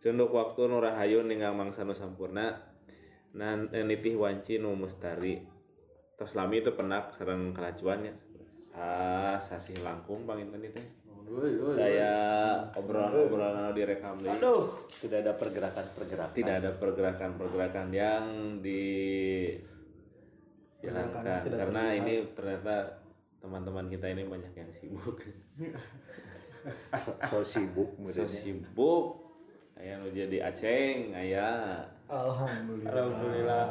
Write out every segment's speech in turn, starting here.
cenduk waktu nu rahayu ninggal mangsa nu sampurna nan eh, nitih wanci nu mustari. Tos lami itu penak sareng kelacuannya. Ah sasih langkung panginten itu daya obrolan-obrolan anu direkam deui. Aduh, tidak ada pergerakan-pergerakan. tidak ada pergerakan-pergerakan yang di jalankan. karena ini ternyata teman-teman kita ini banyak yang sibuk. So, so sibuk so sibuk aya nu jadi aceng aya Alhamdulillah. Alhamdulillah.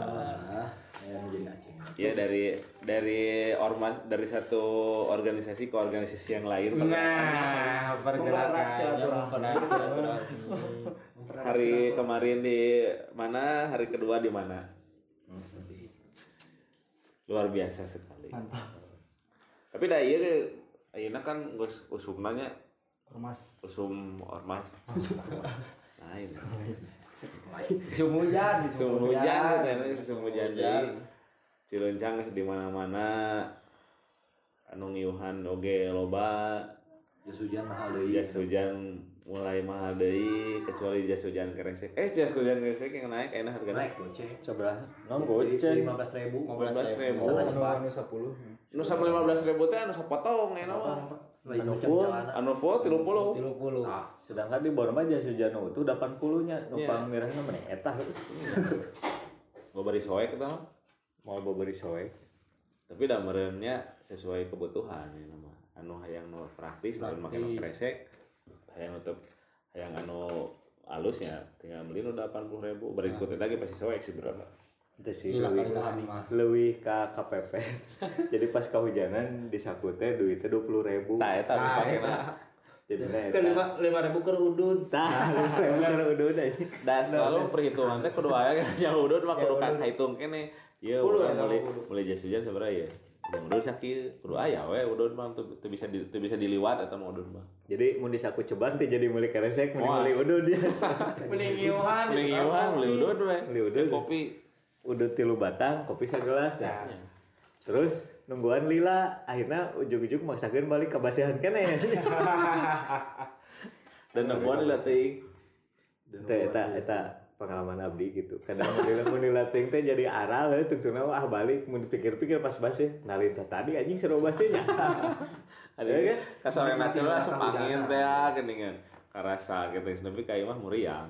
Ya menjadi aceh. ya dari dari ormas dari satu organisasi ke organisasi yang lain. Nah, pergerakan silaturahmi. hari kemarin di mana? Hari kedua di mana? Luar biasa sekali. Tapi dah iya deh. Ayeuna kan geus usumnanya Ormas. usum ormas. Lain Musim hujan. usum hujan kan usum hujan. Deui cilencang di mana-mana. Anu ngiuhan oge loba. Jas hujan mahal deui. Jas hujan mulai mahal deui kecuali jas hujan keresek. Eh jas hujan keresek yang naik enak harganya. Naik goceng. Sebelah. Non jadi goceng. lima belas ribu. 15.000. Sana Oh, cepat. Anu anu 10. nu sampai lima belas ribu teh anu sapotong enak Anu anu full. tiga puluh. Tilu puluh. Ah. Sedangkan di Borma jas hujan itu 80 nya. Numpang Iya. mirahna meneh eta gue beri soek kita mah mau beri soek. tapi dah meremnya sesuai kebutuhan ya nama. Anu hayang nu praktis makin makin nu kresek. Hayang nutup hayang anu halusnya tinggal beli nu delapan puluh ribu berikutnya lagi pasti soek sih berapa Itu sih lah mah. leuwih ka KPP. Jadi pas kehujanan di saku teh duitnya 20 ribu. tak eta dipake na Jadi nah, kan lima lima ribu ke udun Tah, bener udah udah ini. dan selalu perhitungan teh kudu aya yang udut mah kudu kan hitung kene Iya, ya, mulai mulai jas hujan sebenarnya ya. Yang udut sakit, kudu aya we udut mah tuh bisa di, tuh bisa diliwat atau mau udut mah. Jadi mau di saku ceban teh jadi mulai keresek, mulai mulai udah dia. mending iuhan Beli iuhan, beli udut we. Beli udut. Kopi. Udah tilu batang, kopi segelas ya. Terus nungguan lila, akhirnya ujung-ujung maksakan balik ke basihan kene. Dan nungguan lah teh. Teh eta eta pengalaman abdi gitu. Kadang mulai mulai latih teh jadi aral ya tentunya ah balik mun dipikir-pikir pas basi nalita tadi anjing seru basinya. Ada Iya kan? Kasar yang nanti lah sepangin teh ya geningan. Karasa gitu, tapi kayak mah muriang.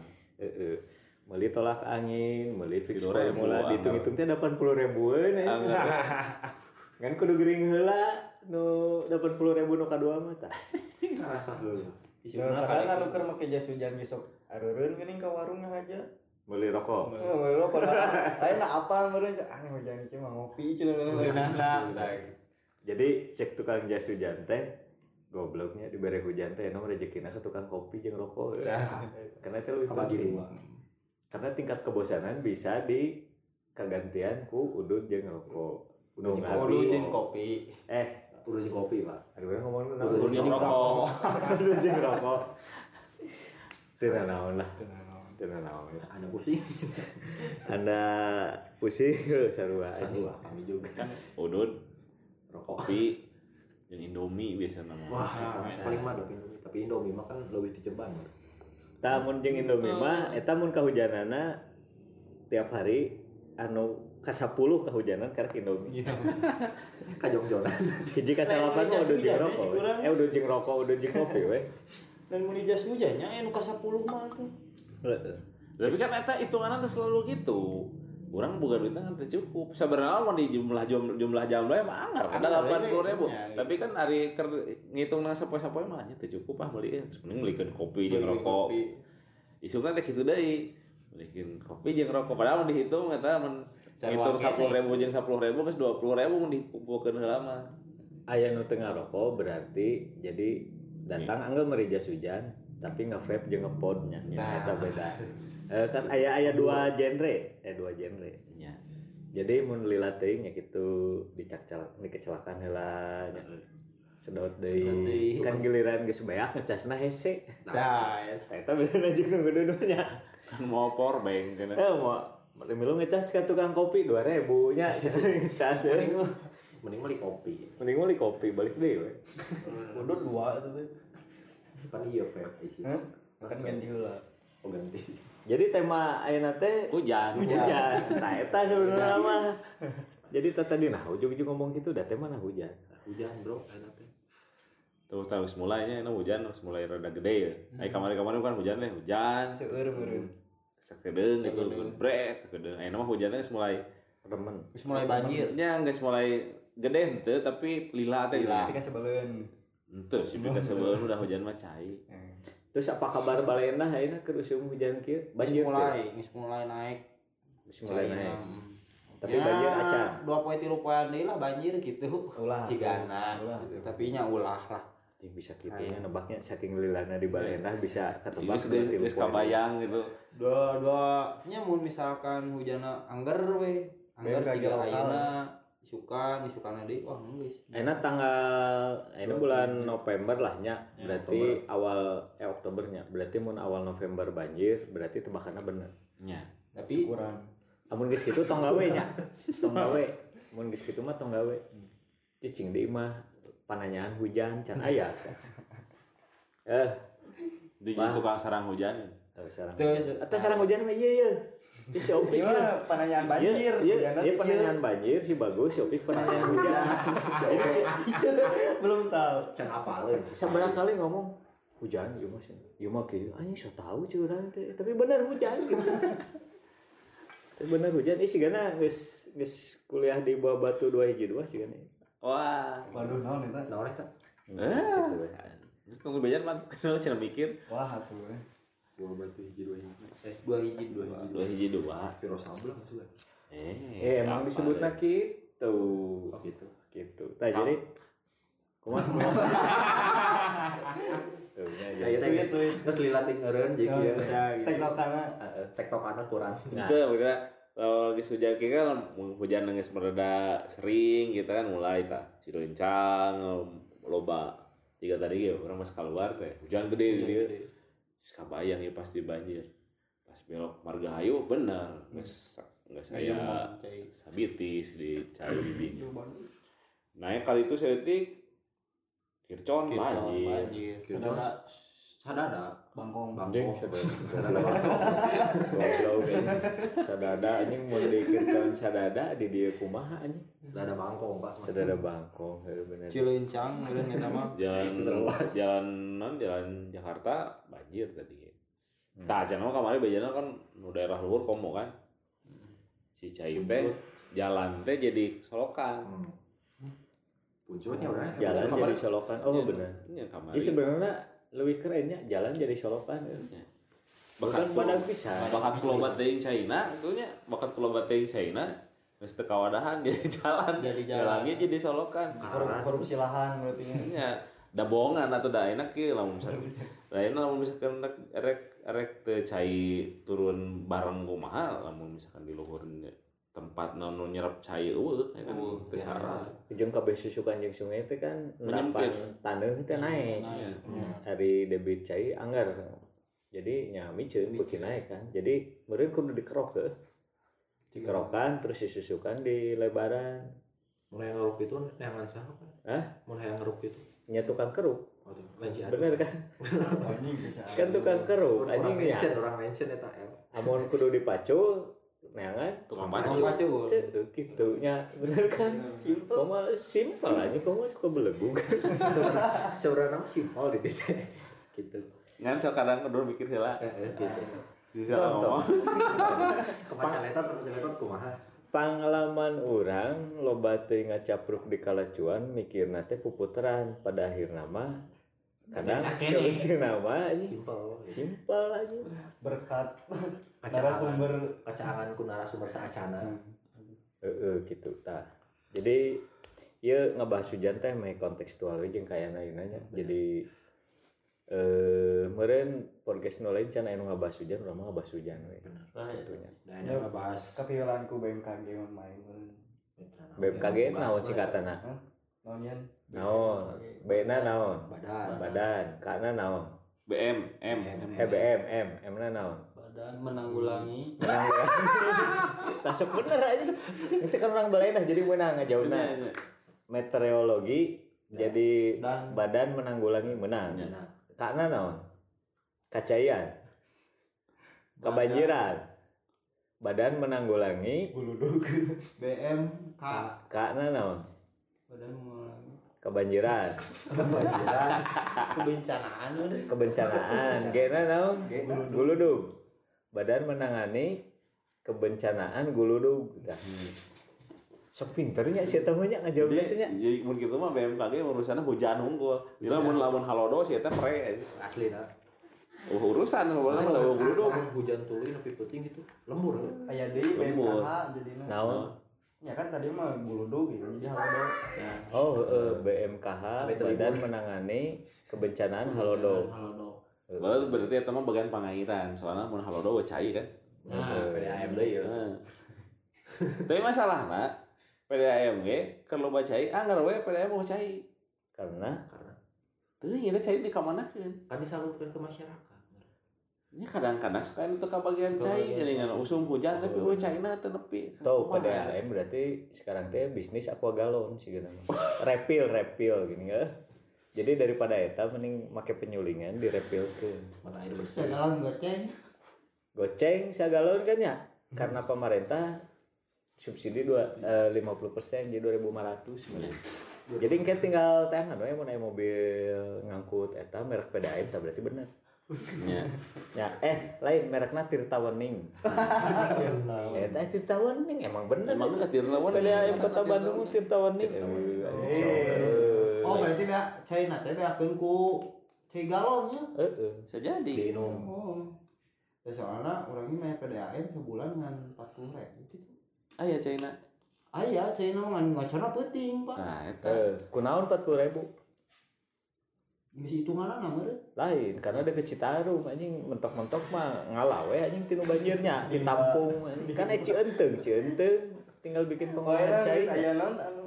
Meli tolak angin, meli fix formula, dihitung-hitung teh 80 ribuan ya. Kan kudu gering heula nu 80 ribu nu kadua mah tah. ngerasa dulu Ya, kadang anu keur make jas hujan besok areureun geuning ka warungnya aja. Beli rokok. Oh, lo pada lain apa meureun ah hujan ieu mah ngopi cenah. Jadi cek tukang jas hujan teh gobloknya diberi hujan teh nomor rezekina ke tukang kopi jeung rokok. Karena itu lebih penting. Karena tingkat kebosanan bisa di kegantian ku udut jeung rokok. Udut jeung ngabi. udun jeung kopi Eh, udah di kopi pak aduh yang ngomong Udut jeung rokok. Udut jeung rokok. Tidak naon lah. Tidak naon. ada pusing Anda pusing sarua Sarua, kami juga Kan udut, rokok kopi, yang Indomie biasa nama. wah paling mah Indomie tapi Indomie mah kan lebih diceban Tamun jeung Indomie mah eta mun kahujanana tiap hari anu ka 10 kahujanan karek Indomie. kajong-jongan Hiji ka salapan mah udah jeung Jas rokok. Eh udah jeung rokok, udah jeung kopi we. dan muni jas hujannya anu ka 10 mah tuh Tapi kan eta hitungannya tuh selalu gitu. Orang bukan duitnya kan cukup. Sebenarnya mau di jumlah jum- jumlah jumlah emang anggar ada Anggar, delapan puluh ribu. iya, iya. Tapi kan hari ker ngitung nang sapoe sapoe mah nya teu cukup ah beli. Sebenarnya belikan kopi jeung rokok. Isu kan teh kitu deui. Belikan kopi jeung rokok. Padahal dihitung eta mun ngitung sepuluh ribu jeung sepuluh ribu geus dua puluh ribu mun dikumpulkeun heula mah. Aya nu teu ngarokok berarti jadi datang anggal meri jas hujan tapi nge-vape jeung ngepodnya. Nah, eta beda. Eh, kan aya aya dua genre, eh dua genre. Nya. Jadi mun lila teuing nya kitu dicakcal dikecelakaan heula nya. Sedot deui. Kan giliran geus beak ngecasna hese. Nah, Eta bener jeung nu dudunya. Kan mau power bank kan. Eh mau Milu ngecas ke tukang kopi 2000 nya ngecas ya. Mending beli kopi. mending beli kopi balik deh. Udah dua itu tuh. Kan iya vape? Kan ganti heula. Oh ganti. Jadi tema ayeuna teh hujan. hujan. Nah eta sebenarnya mah. Jadi tadi nah ujung-ujung ngomong gitu dah tema nah hujan? Hujan bro, enak teh. tuh tahu mulainya ini hujan harus mulai rada gede. Ya Ay kemarin kemarin kan hujan deh hujan. Seueur meureun. sekedeng gitu bret sekedeng ayeuna mah hujannya geus mulai remen. Terus mulai banjir. nya geus mulai gede henteu tapi lila teh. Lila. Tapi kan sebeleun. henteu sih pika sebelum udah hujan mah cai. Eh, terus apa kabar balena ayeuna keur usum hujan kieu banjir mulai, geus mulai naik. Geus mulai naik Hmm. tapi banjir acan Dua poe tilu poean deui lah banjir gitu. Ulah. Cigana. Ulah. Tapi nya ulah lah. Anjing bisa kitunya nebaknya saking lilana di balena bisa ketebak geus berarti geus kabayang gitu Dua dua nya mun misalkan hujanna angger we. Angger tiga lokal. ayeuna isukan, isukan deui wah geus. Enak tanggal ini bulan November lah nya berarti awal eh Oktobernya. Berarti mun awal November banjir berarti tebakannya bener. Nya Tapi Ukuran. amun geus kitu tong gawe nya tong gawe. Mun geus kitu mah tong gawe. Cicing deui mah pananyaan hujan can aya. Eh di tukang sarang hujan. Aduh, sarang terus Atau sarang hujan mah iya iya Ini si Opik ya. Gimana pananyaan banjir? Iya, iya, Hujanan iya teh penanyaan banjir si bagus, si Opik penanyaan hujan. Ini. Belum tahu. Can apa leuh? seberapa kali ngomong hujan, iya mas, iya mah kieu. Anjing so tahu curang teh, tapi benar hujan gitu. tapi benar hujan, ih sigana geus geus kuliah di bawah batu dua hiji dua sigana. wah Waduh, naon eta? Naon eta? eh terus tunggu bejan mah kenal cina mikir Wah, atuh. Dua batu hiji dua hiji. Eh, dua hiji dua hiji. dua hiji dua Piro sablang juga. eh Eh, emang apa disebutna deh? gitu. Oh gitu. Gitu. Tah jadi kumaha? Tuh, Ya jadi. kita geus geus lilating eureun jadi kieu. Teklokana. Heeh, tektokana kurang. Nah. itu maksudnya kalau lagi hujan kayak kan hujan nangis mereda sering gitu kan mulai tak ciruncang loba jika tadi ya orang mas keluar teh hujan gede gitu ya Terus kabayang ya pasti banjir pas belok margahayu bener nggak nggak saya sabitis di cari di nah yang kali itu saya tik kircon banjir banjir. Sadada Sadada. bangkong. Bangkong. sadada. Anjing. Sadada anjing mun dikircan sadada di dieu kumaha anjing. Sadada bangkong, Pak. Sadada bangkong heuh bener. Cilencang meureun eta mah. jalan jalan non jalan Jakarta banjir tadi Tah aja nama kemarin bejana kan nu daerah luhur komo kan si Cai teh jalan teh jadi solokan Hmm. Puncutnya udah. Jalan Kemarin- jadi solokan. Oh Iya, bener. iya kemarin Jadi sebenarnya lebih kerennya jalan jadi solokan. Bukan bakat pada pulau- bisa. bakat pulau bateing China itunya bakat pulau bateing China Teu kawadahan jadi jalan Jadi jalan. jalannya jadi solokan Korup- korupsi lahan berarti. nya da bohongan atau da enak kieu lamun misalkan da enak lamun misalkan rek rek rek teu cai turun bareng kumaha lamun misalkan di luhur tempat nu nyerap cai eueuh ya kan teu ya. sarah Ujung kabeh susukan jeung sungai itu kan Menyempit. taneuh teh naik. Iya. Hari debit cai anggar. Jadi nya miceun beuki naik kan. Jadi meureun kudu dikerok heuh. Dikerokan terus disusukan di lebaran. Mulai ngeruk itu yang saha Pak? Hah? Mulai ngeruk itu. Nya tukang keruk. Oh, Bener kan? Kan tukang keruk anjing ya. mention, orang mention eta L. Amun kudu dipacul neangan tukang Tukang pacu pacul. Cek, gitu nya bener kan koma simpel aja koma suka belegu Sebenarnya simpel di. Gitu. ngan sok kadang kudu mikir heula Heeh, gitu. Bisa ngomong. Kepacaletot sama caletot kumaha? pengalaman orang loba teu ngacapruk di kalacuan mikirna teh puputeran pada akhir nama kadang solusi nama aja Simpel. gitu. simpel aja Berkat narasumber. Kacangan ku narasumber saacana. Heeh gitu tah. Jadi ya ngebahas hujan teh meh kontekstual jeung kayana nya. Jadi eh meureun podcast nu lain can aya nu ngebahas hujan urang mah ngebahas hujan we Gitunya. Dan yang ngebahas kepilanku BMKG main. BMKG naon singkatana Naonnya? naon B-na naon? Badan. badan. Kana naon? BM M eh BM M. M na naon? Badan menanggulangi. Menang ya tasuk bener aja. Itu kan orang balai dah jadi menang ngajauhna meteorologi jadi Dan badan menanggulangi menang. Ya. Karena naon? Kacayan kebanjiran. Badan menanggulangi. Buludug. BM K. Karena naon? Badan mengulangi kebanjiran. Kebanjiran. Kebencanaan. Kebencanaan. Gena naon? Guludug. Badan menangani kebencanaan guludug. Dah sok pinternya sih tamunya ngajawabnya Jadi, nya jadi mun gitu mah BMKG urusannya hujan unggul. Bila mun lamun halodo sih eta pre. asli nah. Uh, urusan sebenarnya mah guludug. Lamun hujan turun tapi penting gitu. Lembur kan. Aya deui Lembur. BMKH jadinya. naon Ya kan tadi mah buludug gitu. Jadi halodo. oh eh, BMKH badan menangani kebencanaan halodo Halodo Lalu berarti eta mah bagian pangairan. Soalnya mun halodo we cai kan. Nah, PDAM deui ya. Heeh. Tapi masalahna PDAM ge keur loba cai anggar we PDAM mau cai. karena Karena Teuing eta cai di kamanakeun. kan disalurkan ke masyarakat. Ya kadang-kadang suka itu ke bagian cai jadi ngan usum hujan tapi we caina teu nepi. Tahu Kumaha? PDAM berarti sekarang teh bisnis aqua galon sih gitu. Refill, refill gini ya. Jadi daripada eta mending make penyulingan direpilkeun. Mata air bersih. segalon goceng Goceng sagalon kan ya? Karena pemerintah subsidi dua eh, 50% jadi 2500 Jadi engke tinggal tangan we mun aya mobil ngangkut eta merek PDAM tah berarti bener. Ya. Ya, eh lain merekna Tirtawening. Eta Tirtawening emang bener. Emang ka tir lawan. PDAM Kota Bandung Tirtawening. Eh. oh berarti bea cai na teh beakeun ku cai galonnya Heeh. Bisa jadi. Diinum. oh ya soalnya orangnya main PDAM sebulan dengan 40 ribu gitu Aya caina. Aya, cai na ngan ngacana penting, Pak. Nah, eta. Eh, kunaon 40 ribu Geus hitunganna na meureun. lain karena ada ke Citarum anjing mentok-mentok mah ngalawe anjing tinu banjirnya ditampung anjing. kan eci enteng cienteng tinggal bikin Oh, pengolahan ya, cair geus aya naon anu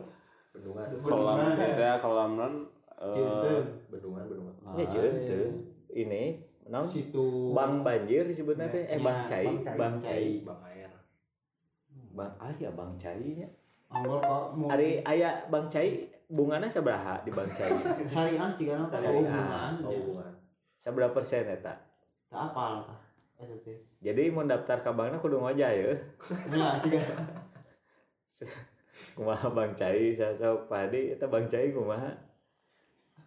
Bendungan. Kolam beda kolam non. eh, Cieuteung. Bendungan, bendungan. ya cienteng ini naon Situ bang banjir disebutnya teh eh Ya, bang ya, cai Bang Cai. bang cai Bang bang ah ya bang cainya Anggol kok mau hari aya bang cai bungana sabaraha di bang cai? Syariah cigana hubungan. Hubungan. seberapa persen eta? Teu apal tah. Jadi mau daftar ke bankna kudu ngojah ya? Nya cigana. kumaha bang cai sasok padi eta bang cai kumaha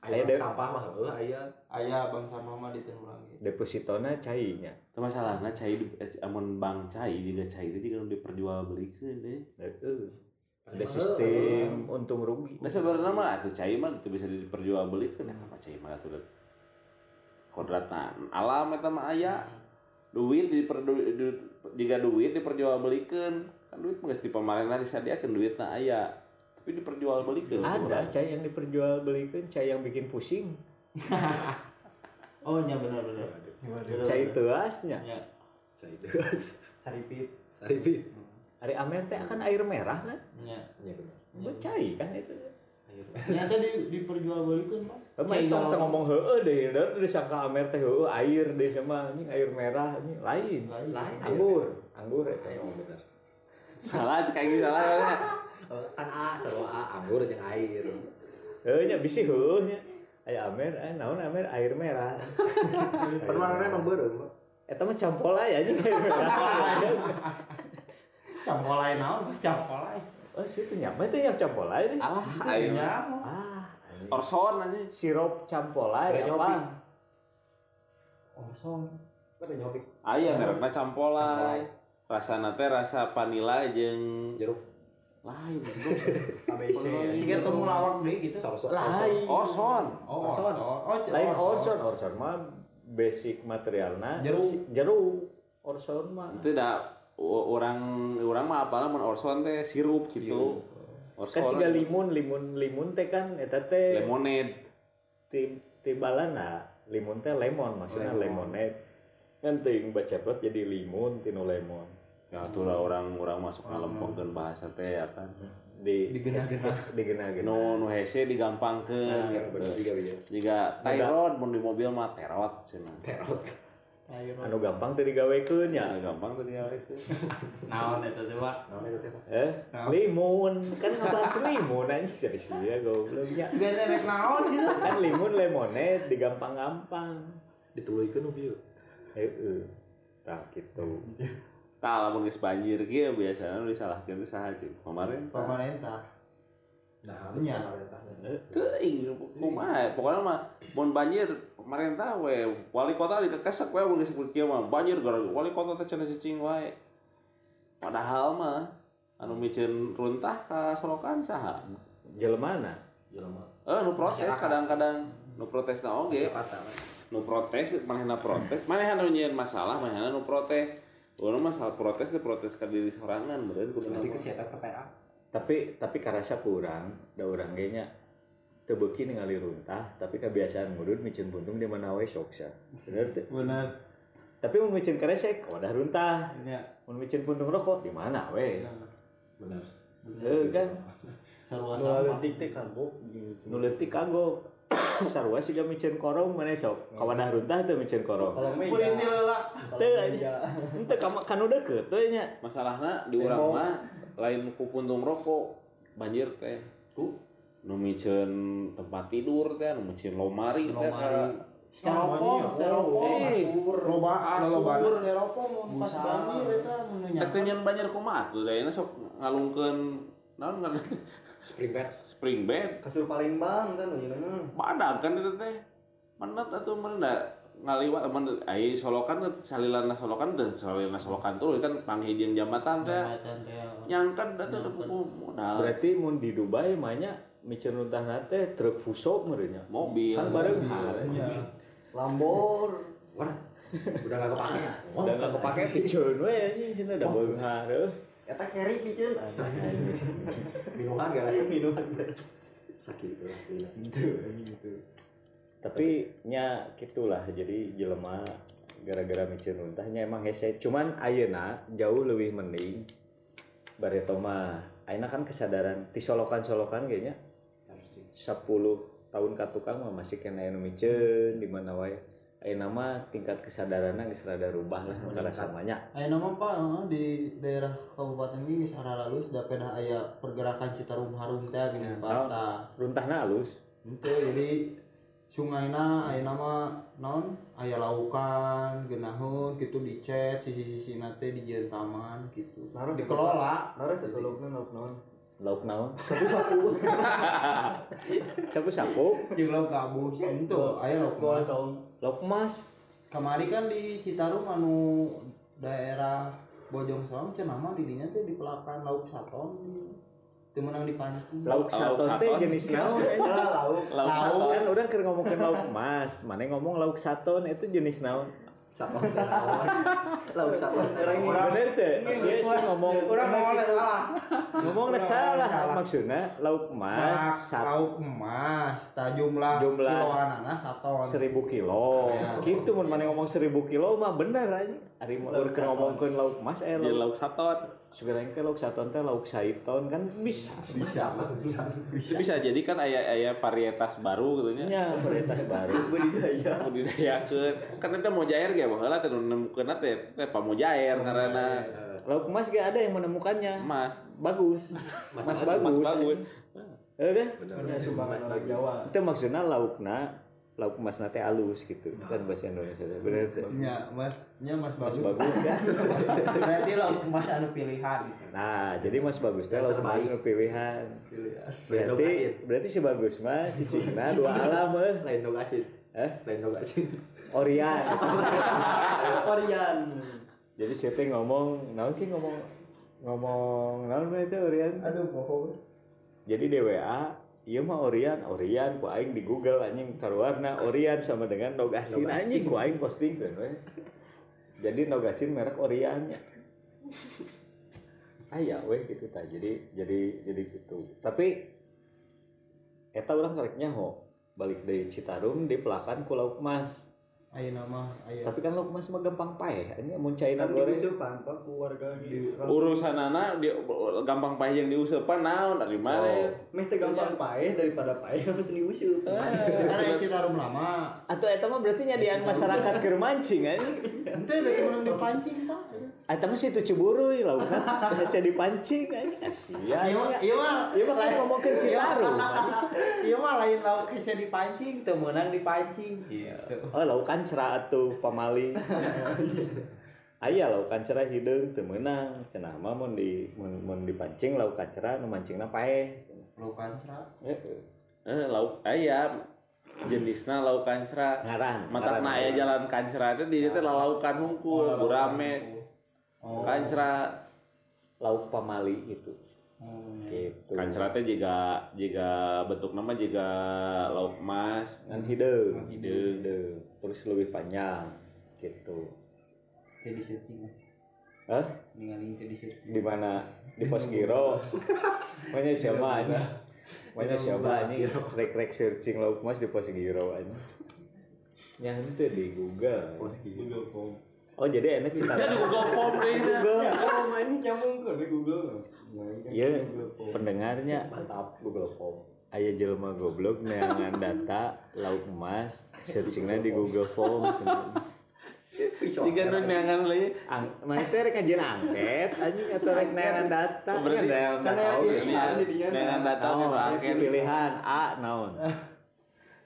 Aya deh. sampah mah heuh aya. Aya bang sama mah di teh urang ge. depositona cainya Itu masalahnya cai di eh, amun bang cai juga cai itu juga diperjualbelikeun deh. Heeh. ada sistem untung rugi Nah sebenarnya mah atuh cai mah itu bisa diperjualbelikeun eta mah cai mah atuh teh. Kodratan alam eta mah aya. Duit di jika duit diperjualbelikeun. Kan duit mah geus di pamarentah disadiakeun duitna aya. Tapi diperjualbelikeun. ada cai yang diperjualbelikan cai yang bikin pusing Oh nya bener bener. cai teasnya Nya Cai itu. saripit. Saripit. hari amer teh akan air merah kan nya. Iya benar. Buat cai kan itu Air. Ternyata di diperjualbelikeun, Pak. Emang itu teh ngomong heeh deh, dan disangka amer teh heeh air deh sama ini air merah ini lain. lain. Lain. Anggur, anggur eta. Emang benar. Salah cek kayak gitu salah ya. Oh, Kan A sama A anggur jeung air. Heuh nya bisi heuh nya. Aya amer, eh naon amer air merah. Perwarnanya emang beureum. Eta mah campolay anjing air merah. Campolai naon? Campolai. Oh, situ nya, mah teh nya campolay deh. Alah, airnya. Ah. Orson aja. sirup campolay Ada nyobi. apa? Orson. Ada nyobi. Aya merekna campolay. Rasana teh rasa vanila jeung Jeruk. Lain. ABC. Ciga temu lawak deui gitu. Saus. Lain. Orson. Oh, Orson. Oh, Lain Orson, Orson mah basic materialna Jeruk. si- jeruk. Orson mah Itu dah orang orang mah apalah mun Orson teh sirup gitu. Orson. kan siga limun, limun, limun teh kan eta teh lemonade. ti tibalana limun teh lemon maksudnya Lemon. lemonade kan ting baceplot jadi limun tinu lemon Ya itulah orang-orang masuk ngalempengkeun bahasa teh ya kan. di Digenah-genah. digenah-genah. Nu nu hese digampangkeun. Iya, benar juga bisa. Jika Tyrod mun di mobil mah terot cenah. Terot. Anu gampang teu digawekeun ya. Nya gampang dia itu Naon eta teh, Pak? Naon eta teh, eh? Limun. Kan ngebahas limun anjing. Serius dia gobloknya Sebenarnya rek naon gitu. kan limun lemonade digampang-gampang. Dituluykeun nu bieu. heeh. Tah gitu Tah lamun geus banjir ge biasana nu disalahkeun teh saha sih? Kemarin Pemerintah. Nah, Nya. pemerintahnya. teuing kumaha pokoknya mah mun banjir pemerintah we wali kota dikekesek we mun disebut kieu mah banjir gara wali kota teh cenah cicing wae padahal mah anu micin runtah ka solokan saha jelemana Jelema. eh nu protes kadang-kadang nu protes na oge Jakarta. nu protes manehna protes manehna nu nyieun masalah manehna nu protes Urang masalah protes teh protes ka diri sorangan beureun kudu Nanti ke siapa KPA. tapi tapi karasa kurang da urang ge nya teu beuki ningali runtah tapi kebiasaan ngurut micin buntung di mana we sok sa bener teu Bener. tapi mun micin kresek wadah runtah Nya. mun micin buntung rokok di mana we Benar. Heuh kan Sarua Nu sampah. leutik teh kagok kagok sarua siga micin korong mana sok kawadah runtah teu micin korong Kalau meja. Pulintil lah. Kalau Teu, meja. Ente kama kanu deukeut teh nya. masalahna di urang mah lain ku puntung rokok banjir teh Ku nu micin tempat tidur teh nu micin lomari teh. Styrofoam, styrofoam. Eh, Loba, styrofoam mun pas banjir eta mun nya. Eta nyen banjir kumaha tuh dayana sok ngalungkeun naon spring bed. spring bed Kasur Palembang kan ujungnya mah. badag kan itu teh manat atuh mana ngaliwat mun ai solokan teh salilana solokan dan salilana solokan tuh kan panghijieun jambatan teh Jambatan teh. nyangkan da teh buku modal Berarti mun di Dubai mah nya micin runtah teh truk fuso meureun nya. mobil Kan bareng hal. Lambor. Wah. Udah enggak kepake. Udah enggak kepake piceun we anjing cenah da beunghar euy. Eta carry piceun. Minuman gak rasa Minuman. sakit tuh aslinya. Tapi nya gitulah jadi jelema gara-gara micin runtah nya emang hese. Cuman ayeuna jauh lebih mending bareto mah ayeuna kan kesadaran ti solokan-solokan kayaknya Harus sih. 10 tahun ka tukang mah masih kena anu miceun di mana wae. Ayeuna mah tingkat kesadaranna geus rada rubah lah karasa mah nya. Aya nama Pak di daerah Kabupaten ini geus aralus da pedah aya pergerakan Citarum Harum teh gini Pak. Tah. Runtahna halus. Itu jadi sungainya aya nama non aya laukan genahun gitu dicet sisi-sisi nate di jalan taman gitu Naruh di dikelola Naruh setulukna lauk naon. Lauk naon? Sapu-sapu. jeung lauk gabus itu aya lauk Gua mas song. Lauk emas. kamari kan di Citarum anu daerah Bojong Soang cenah mah di dinya teh di pelakan lauk saton teu meunang di panci Lauk saton teh jenis naon? lauk. lauk Lauk saton kan orang keur ngomongkeun lauk emas, mana ngomong lauk saton itu jenis naon? Bener teh? Sia sia ngomong urang ngomong salah ngomong salah Salah. maksudna lauk emas lauk emas, ta jumlah, Jumlah. kiloanana saton. seribu kilo Ya. gitu mun mana ngomong seribu kilo mah bener aja ari mau Lauk ngomongkeun emas eh jadi lauk lauk saton sekarang teh lauk saton teh lauk saiton kan bisa. Bisa, bisa. Itu bisa jadi kan aya aya varietas baru gitu nya nya varietas baru. Budidaya. budidayakeun. Kan eta mau jair ge baheula teh nemukeun teh teh pamojair ngaranna. lauk emas gak ada yang menemukannya. Emas bagus. Mas Mas bagus. bagus. emas bagus. Eh deh, Punya sumbangan orang Jawa. itu maksudnya laukna lauk emas nate halus gitu kan bahasa Indonesia teh. bener teh Nya, Mas, nya Mas mas bagus. bagus kan Berarti lauk emas anu pilihan. nah jadi mas bagus teh lauk emas terbaik. nu pilihan berarti berarti si bagus mah cicingna dua alam eh Lain dog asin. eh Lain dog asin. Orian Varian. jadi siapa yang ngomong naon sih ngomong ngomong naon mah itu Orian Aduh, poho. jadi DWA iya mah Orian Orian ku aing di Google anjing keluarna Orian sama dengan Nogasin Nogasin. anjing ku aing posting kan jadi Nogasin merek Orian nya aya weh gitu ta. Jadi jadi jadi gitu. Tapi eta orang kereknya ho balik dari Citarum di pelakan ku lauk emas ayeuna mah aya tapi kan lauk mas mah gampang paeh ini mun caina Kan goreng diusulkan pak keluarga di urusan anak di gampang payah yang diusapan naon dari mana? Meh teh gampang paeh daripada paeh mah teu diusup. karena aya Citarum lama. Atau eta mah berarti nyadian masyarakat keur mancing anjing. Ente udah cuma dipancing pak? Eta mah situ Ciburuy lauk kan? Bisa dipancing anjing. Asia iya mah iya mah Ieu mah kan ngomongkeun Citarum iya mah lain lauk hese dipancing teu meunang dipancing gitu. Oh laukan cerah atuh pamali. Aya laukan cerah hideung teu meunang. Cenah mah mun di mun dipancing laukan cerah nu mancingna paeh. Lauk kancra Heeh. eh lauk ayam jenisna lauk kancra ngaran matakna aya jalan kancra itu di teh lalaukan hungkul gurame. oh. Kancra lauk pamali gitu oh, gitu. Kancra teh juga juga bentuk nama juga lauk emas. Kan hideung Hideung. hideung terus lebih panjang gitu. Jadi searching Hah? ningali teh di searching di mana? Di pos giro. Mana siapa aja mana siapa ini? Rek rek searching lauk mas di pos giro aja yang itu di Google. Google Form. oh jadi enak cita kan di Google Form deh. Google Ya, kalau main nyambung ke di Google. Iya pendengarnya. Mantap Google Form. aya jelema goblok neangan data lauk emas searchingnya di Google Form jika nu neangan lagi Ang, mana itu rek kajian angket anjing atau rek neangan data. Berarti- kan neangan data dinya. Neangan data angket. Pilihan A naon?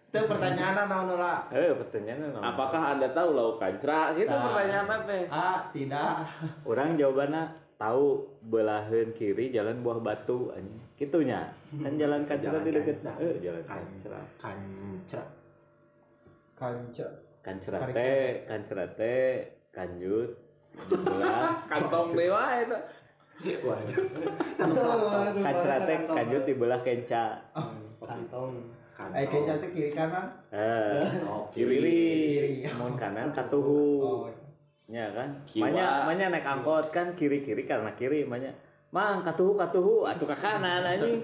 Itu pertanyaan naon lah eh pertanyaannya naon? Apakah anda tahu lauk kancra? Itu Nah. pertanyaan teh ah tidak. Orang jawabannya tahu belahan kiri jalan buah batu anjing. Kitunya. Kan jalan kancra Jalan di deket. Kancra. eh jalan Kan- kancra Kancra. kancra Tarik teh kancra teh kanjut. Kantong dewa itu. Kancra teh kanjut dibelah kenca. Kantong. eh kanca teh kiri kanan? Eh Oh, kiri. Kiri. mun kanan katuhu. Oh Ya kan? Kiwa. Manya naik angkot kan kiri-kiri karena kiri manya. Mang katuhu katuhu atuh ke kanan anjing.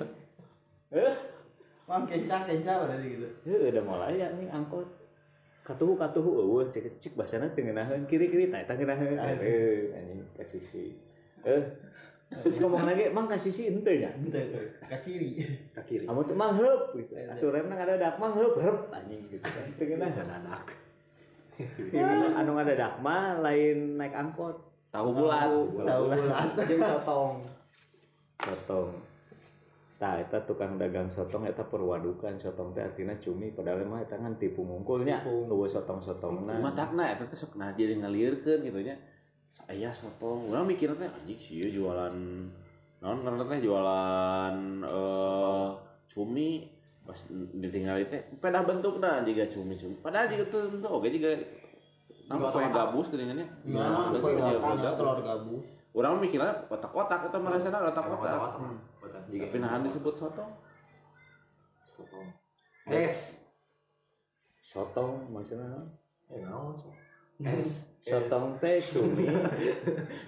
Eh, mang kenca kenca udah gitu heuh udah mulai ya nih angkot. Katuhu katuhu eueuh cek cek basana teu ngeunaheun kiri-kiri tah eta ngeunaheun. Eh, anjing ka sisi. Eh, terus ngomong lagi, "Mang ka sisi henteu nya." ente ke kiri ke kiri. Kamu tuh mang heup gitu. Atuh remna ngadadak mang heup heup anjing gitu. Teu ngeunaheun anak. Ini anu ngadadak mah lain naik angkot. tahu bulat. Tahu bulat. Jeung sotong. sotong. Tah eta tukang dagang sotong eta perwadukan. Sotong teh artinya cumi padahal mah eta kan tipu mungkulnya. Eueuh sotong-sotongna matakna eta teh sok nah jadi ngalirkeun gitu nya. Saya sotong. Urang mikir teh anjing sih jualan naon ngaranna teh jualan eh cumi pas ditinggal teh pedah bentukna jiga cumi-cumi padahal jiga teu teu oge jiga Nama kue gabus geuningannya. Nah, Nah, kue gabus, telur gabus. Urang mikirnya kotak-kotak eta merasana kotak-kotak. Kotak-kotak. Kotak. Jika Tapi nahan disebut sotong. sotong. Es. sotong maksudnya Eh, naon, so. Es. sotong teh cumi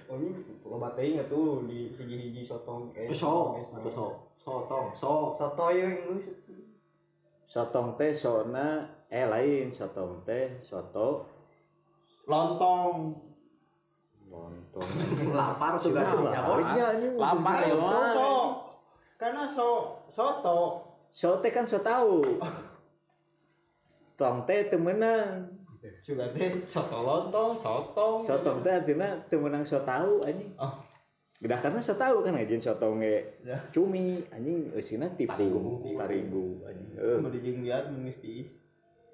ini loba teuing atuh di hiji-hiji sotong es. So, atau so. Sotong, so. Soto yang. Sotong teh sona eh lain sotong teh soto Lontong. lontong Lapar juga tuh. Lapar ya mah. So, karena so soto. so teh kan so tahu tong teh teu meunang Juga teh soto lontong, sotong. sotong teh artinya teu meunang so tahu anjing Oh. Udah karena so tahu kan anjing sotong ge Ya. cumi anjing eusina tipu Parigu. anjing Eh, Mau dijing lihat di.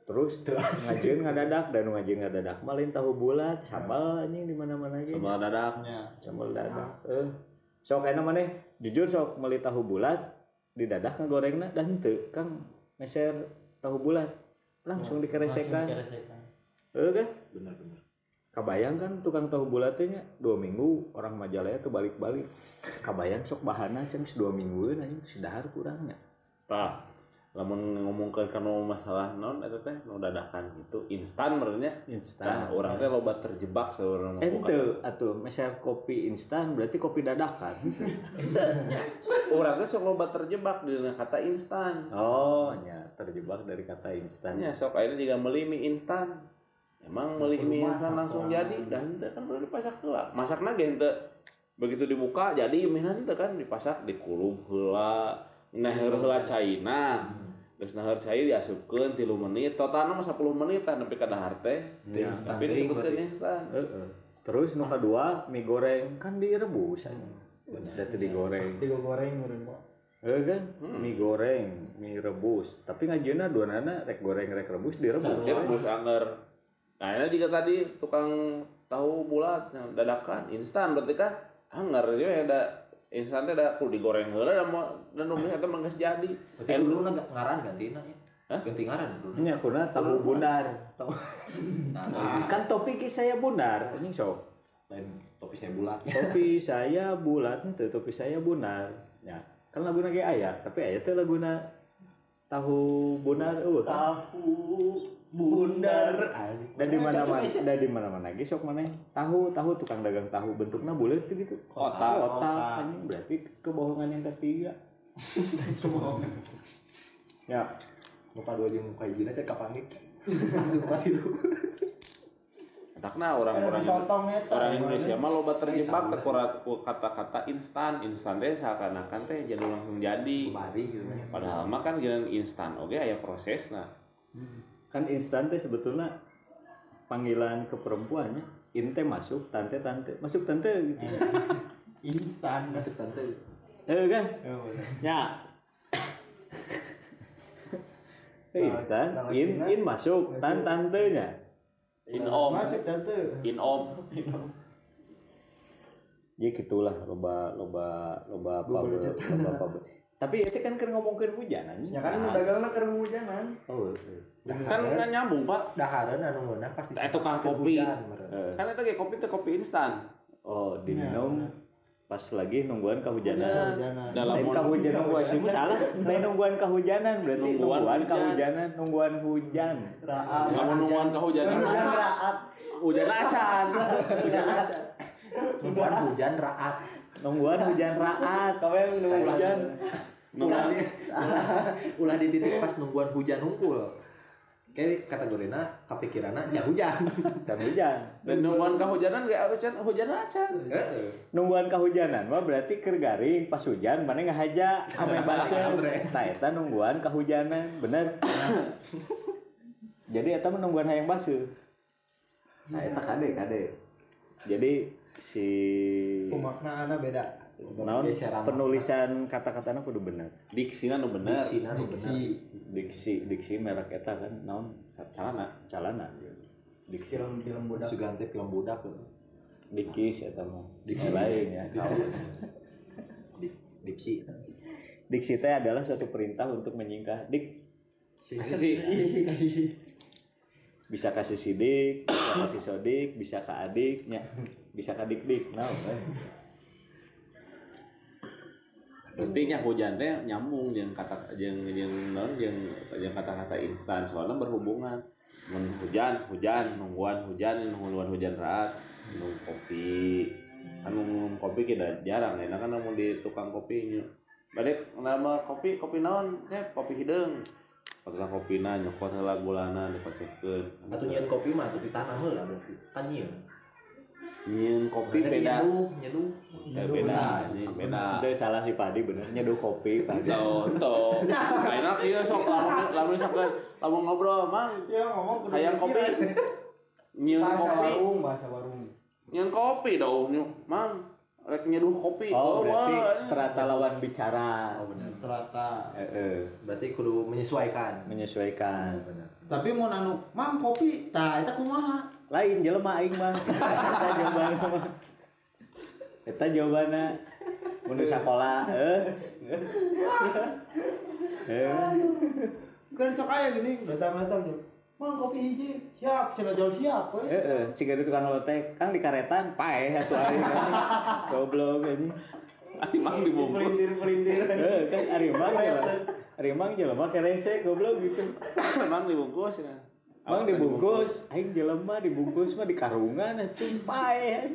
terus ngajeun ngadadak dan ngajeun ngadadak mah lain tahu bulat sambal anjing di mana-mana aja Sambal dadak. Ya. sambal dadak eh sok enak maneh jujur sok meuli tahu bulat di dadak ngagorengna dan teu kang meser tahu bulat langsung dikeresekan Langsung dikeresekan. eh kan Benar-benar. Kabayang kan tukang tahu bulatnya dua minggu orang majalaya tuh balik-balik. Kabayang sok bahana sih dua minggu anjing sedahar kurangnya Tah, lamun ngomongkeun kana masalah non eta teh nu dadakan gitu instan merenya. Instan. Urang teh loba terjebak saurang ente atuh meser kopi instan berarti kopi dadakan. Urang teh sok loba terjebak di kata instan. oh ya terjebak dari kata instan. Tanya sok ayeuna juga meuli mie instan. Emang beli mie instan langsung jadi dan itu kan udah dipasak heula masakna ge henteu begitu dibuka jadi mie nanti kan dipasak dikulub heula neheur heula caina Terus nahar cair diasupkeun 3 menit, totalna mah 10 menit tah nepi ka dahar teh. Ya, Tapi disebutkeun instan. Heeh. Terus nu kedua mie goreng kan direbus aja. Datu digoreng. tiga goreng Pak. Eh kan mie goreng, mie rebus. Tapi ngajieuna dua nana rek goreng rek rebus direbus. Direbus anger. Nah, ini juga tadi tukang tahu bulat yang dadakan instan berarti kan anger ya ada instan teh da kudu digoreng heula dan mau dan nu eta mah geus jadi. Berarti dulu ngaran ganti nya. Hah? Ganti ngaran dulu. Nya kuna tahu bundar. Nah, Kan topik saya bundar, anjing sok. lain topi saya bulat. Topi saya bulat itu topi saya bundar. Ya, kan laguna ge aya, tapi aya teh laguna tahu bundar eueuh kan. tahu bundar. Dan di mana-mana, dan di mana-mana. Ge sok maneh tahu, tahu tukang dagang tahu. Bentuknya bulat tuh gitu. Kotak. Kotak, anjing berarti kebohongan yang ketiga. Ya, Muka dua jeung muka hijina cek ka pangit. Langsung mati itu. Takna orang-orang sotong eta orang Indonesia mah loba terjebak ke kora- ku kata-kata instan. Instan teh seakan-akan teh jadi langsung jadi. Gitu nya. padahal mah kan jalan instan. Oke aya prosesna kan instan teh sebetulnya panggilan ke perempuannya inte masuk tante tante. Masuk tante gitu. Instan. Masuk tante. eh kan? Oh, bener. ya. Eh, instan Nah, in nah, in masuk tan tantenya. In om. masuk tante. In om. Ya gitulah loba loba loba apa Loba apa tapi itu kan keur ngomongkeun hujan anjing. Ya kan nu dagangna keur hujanan. Oh eh. kan kan nyambung pak. Dahareun anu ngeunah pasti Eh, tukang kopi. Kan itu kayak kopi teh kopi instan. Oh diminum pas lagi nungguan kehujanan. Hujanan dalam Lain kahujanan gua sih salah. Lain nungguan kahujanan berarti. Nungguan nungguan hujan. kahujanan, nungguan hujan. raat. Kamu nungguan kehujanan. Hujan raat. Hujan acan. Hujan aja Nungguan hujan raat. Nungguan hujan raat. kawe nunggu hujan nungguan Ulah di titik pas nungguan hujan hungkul. Kayak kategorina kapikirana nya hujan. Can hujan. dan nungguan kehujanan kayak hujan hujan acan Heeh. Nungguan kahujanan mah berarti keur garing pas hujan mana ngahaja ame baseuh. Tah eta nungguan kahujanan, bener. Jadi eta nungguan hayang basuh. Nah eta kade kade. Jadi si pemaknaanna beda. Naon? Penulisan kata-katana kudu bener. diksina nu bener. Diksina nu bener. diksi. Diksi merek eta kan naon? Calana calana. Diksi film film budak. Sugante film budak. Dikis eta mah. Diksi. Lain ya Di- dipsi. diksi. Teh adalah suatu perintah untuk menyingkah dik. Si bisa kasih sidik bisa kasih sodik bisa ke adiknya bisa ke dik dik nah pentingnya hujan teh nyambung yang kata yang yang non yang yang kata-kata instan. Soalnya berhubungan. Mun hujan hujan nungguan hujan nungguan hujan raat nunggu kopi. Kan minum kopi kita jarang enak kan namun di tukang kopinya balik nama kopi kopi naon? Teh kopi hidung Padahal kopi na nyokot heula gulana dikocekkeun. Atuh nyieun kopi mah atuh ditanam heula berarti. Kan nyieun. Nyieun kopi beda. nyeduh, nyeduh. Eh, beda, ini beda. itu salah si padi bener nyeduh kopi padi Tuh, tuh. Enak sih sok lamun lamun sok lamun ngobrol, Mang. ya ngomong Hayang kopi. bahasa kopi. warung bahasa warung Nyieun kopi dong. Mang. Rek nyeduh kopi. oh berarti wah. strata lawan bicara Oh benar. ternyata eh, eh, Berarti kudu menyesuaikan. menyesuaikan Benar. tapi mau anu mang kopi tah eta kumaha lain jelema aing mah. Eta jawabanna mah eta jawabanna. Mun di sakola eh. Eh. Kan sok aya gini. Datang-datang tuh mang kopi hiji. Siap cenah jauh siap wes eh eh si gede tukang lotek. Kang di karetan pae atuh aing goblok ini Ari Mang dibungkus. pelintir-pelintir eh kan ari mang jelema. Kerese goblok gitu. Mang dibungkus ya. Mang dibungkus, aing jelema dibungkus mah di karungan atuh. Pae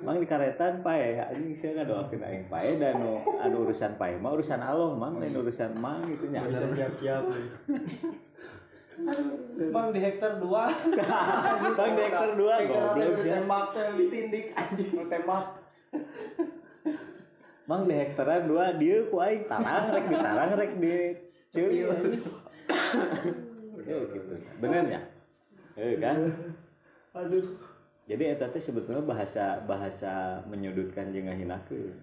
mang di karetan pae anjing saya ngadoakeun aing pae dan nu anu urusan pae mah urusan along mang. Lain urusan mang gitu nya. Siap-siap. Bang di hektar dua. bang di hektar dua goblok sih Tembak. Ditindik anjing. Tembak. Mang di hektaran dua dia ku aing tarang rek ditarang rek di ceui Eh, gitu. Bener ya? Eh kan? Aduh. jadi eta teh sebetulnya bahasa bahasa menyudutkan jeung ngahinakeun.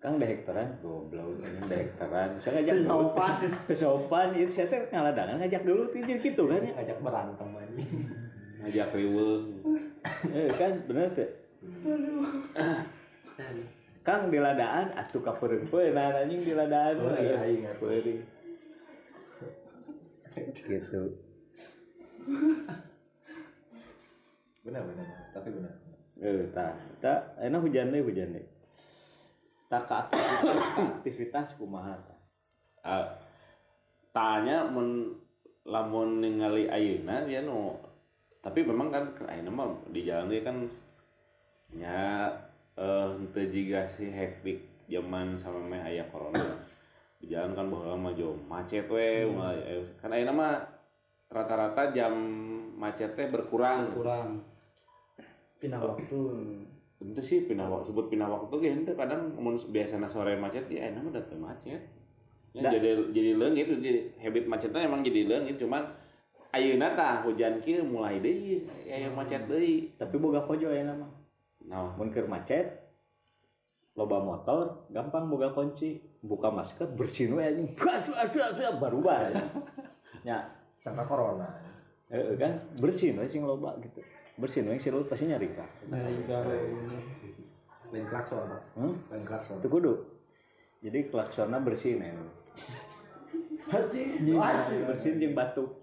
Kang da hektaran? Goblok anjing da hektaran. Saya ngajak Sopan. kesopan. Itu saya teh ngaladangan ngajak dulu tuh jadi gitu kan? Ya ngajak berantem anjing. Ngajak riweuh eh kan? Bener tuh Kang di ladaan atuh kapeureupeun nah anjing di ladaan Peuri, aing atuh. peuri gitu. Benar benar tapi benar. Eh tah tah enak hujan deh hujan deh. Tak ke aktivitas aktivitas kumaha tah Ah, tanya mun lamun ningali ayeuna ya nu tapi memang kan ayeuna mah di jalan dia kan nya eh henteu jiga si hektik zaman sama meh aya corona di jalan kan baheula mah jo macet we mulai eh, kan ayeuna mah rata-rata jam macet teh berkurang Kurang. Pindah waktu. Itu sih pindah waktu sebut pindah waktu ge henteu kadang mun biasana sore macet ya enak mah datang macet. Ya, jadi jadi leungit jadi habit macetnya emang jadi leungit cuman ayeuna tah hujan kieu mulai deui aya macet deui. tapi boga pojo ya nama Nah, mun keur macet loba motor gampang boga kunci. Buka masker bersihin we anjing. Aduh aduh aduh baru bae nya sangka corona. Eh kan? Bersihin we sing loba gitu. Bersihin we sing loba pasti nyari ka. Dari garo. lain klakson. Hmm? lain klakson. Itu kudu. Jadi klaksonnya bersihin ya. Bersihin jeung batuk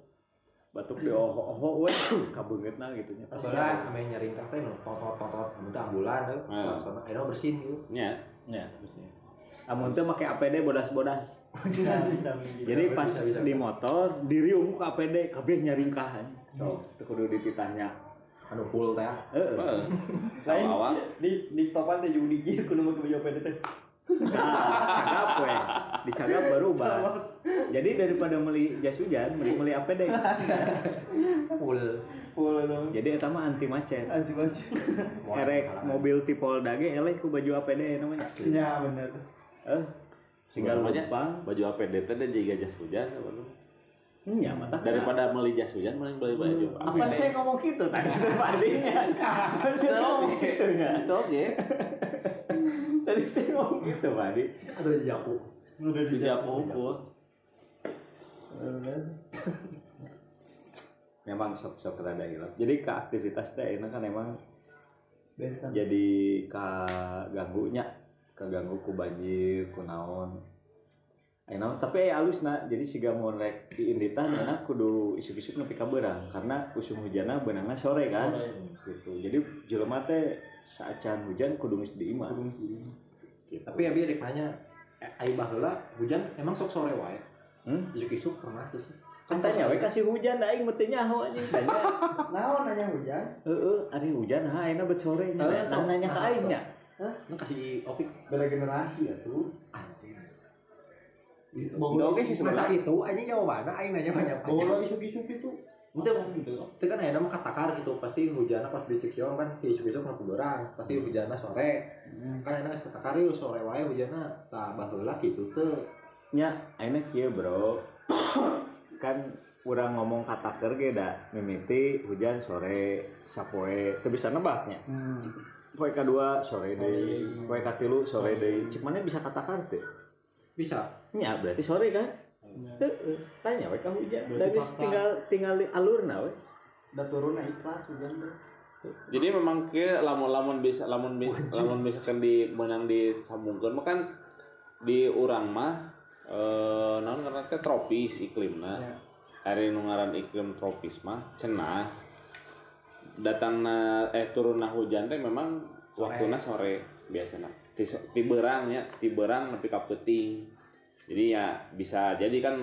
batuk di oho oho we kabeungeutna gitu nya pasti Soalnya ame nyaring kafe no totot totot amun teh ambulan tuh. Ah. klakson ayeuna bersin gitu. Nya nya amun teu make APD bodas-bodas. Jadi pas di motor diriung ke APD kabeh nyaringkah so. Teu kudu dititahnya anu full teh. Heeh. Heeh. Lain Awal di di stopan teh juga dikir kudu make baju apa teh. Nah cagap we dicagap baru bah jadi daripada beli jas hujan mending beli APD full. Full dong. jadi eta mah anti macet. Anti macet. erek mobil tipolda ge eleh ku baju APD namanya? Ya bener. eh tinggal lumpang baju APD teh dan jaga jas hujan apa nya mata daripada beli jas hujan mending beli baju apa saya ngomong gitu tadi? Tadinya apa saya ngomong gitu ya? Itu oke. Tadi saya ngomong gitu tadi ada japu. Udah Tidak pukul. memang sok sok rada hilap jadi ke aktivitas teh enak kan emang Bentan. jadi ka ganggunya kaganggu ku banjir ku naon Ayeuna tapi aya alusna jadi siga mau rek di inditah enak kudu isuk-isuk nepi ka beurang karena usum hujanna beunangna sore kan. Gitu. Jadi jelema teh saacan hujan kudu geus diimah gitu. tapi ya biar nanya eh, ai baheula hujan emang sok sore wae? Hmm? isuk-isuk pernah tuh sih. Katanya we kasih hujan aing meuti nyaho anjing. Tanya Naon nanya hujan? heeh ari hujan ha ayeuna bet sore. Eh, nah nanya ka aing nya Nah, kasih opik Beda generasi ya tuh. Oke sih masa itu aja jawabannya aing nanya banyak Bola isuk-isuk itu. itu itu kan ayeuna mah katakar gitu pasti hujanna pas di Cikiong kan di isuk-isuk mah berang pasti hujanna sore kan ayeuna geus katakar yeuh sore wae hujanna tah baheula kitu teu nya ayeuna kieu bro kan urang ngomong kata ge da mimiti hujan sore sapoe teu bisa nebaknya Hmm. poe kadua sore deui poe katilu sore deui cik mana bisa katakan teu bisa nya berarti sore kan heeh tanya we ka hujan Berarti da geus fakta. tinggal tinggal di alurna we Udah turun naik kelas hujan tuh. Jadi memang ke lamun-lamun bisa lamun bisa lamun misalkan di menang disambungkeun mah kan di urang mah eh naon karena teh tropis iklimna. Ya. Ari nu ngaran iklim tropis mah cenah. Datangna eh turunna hujan teh memang waktuna sore biasana. Ti, so- ti beurang nya, Jadi ya bisa jadi kan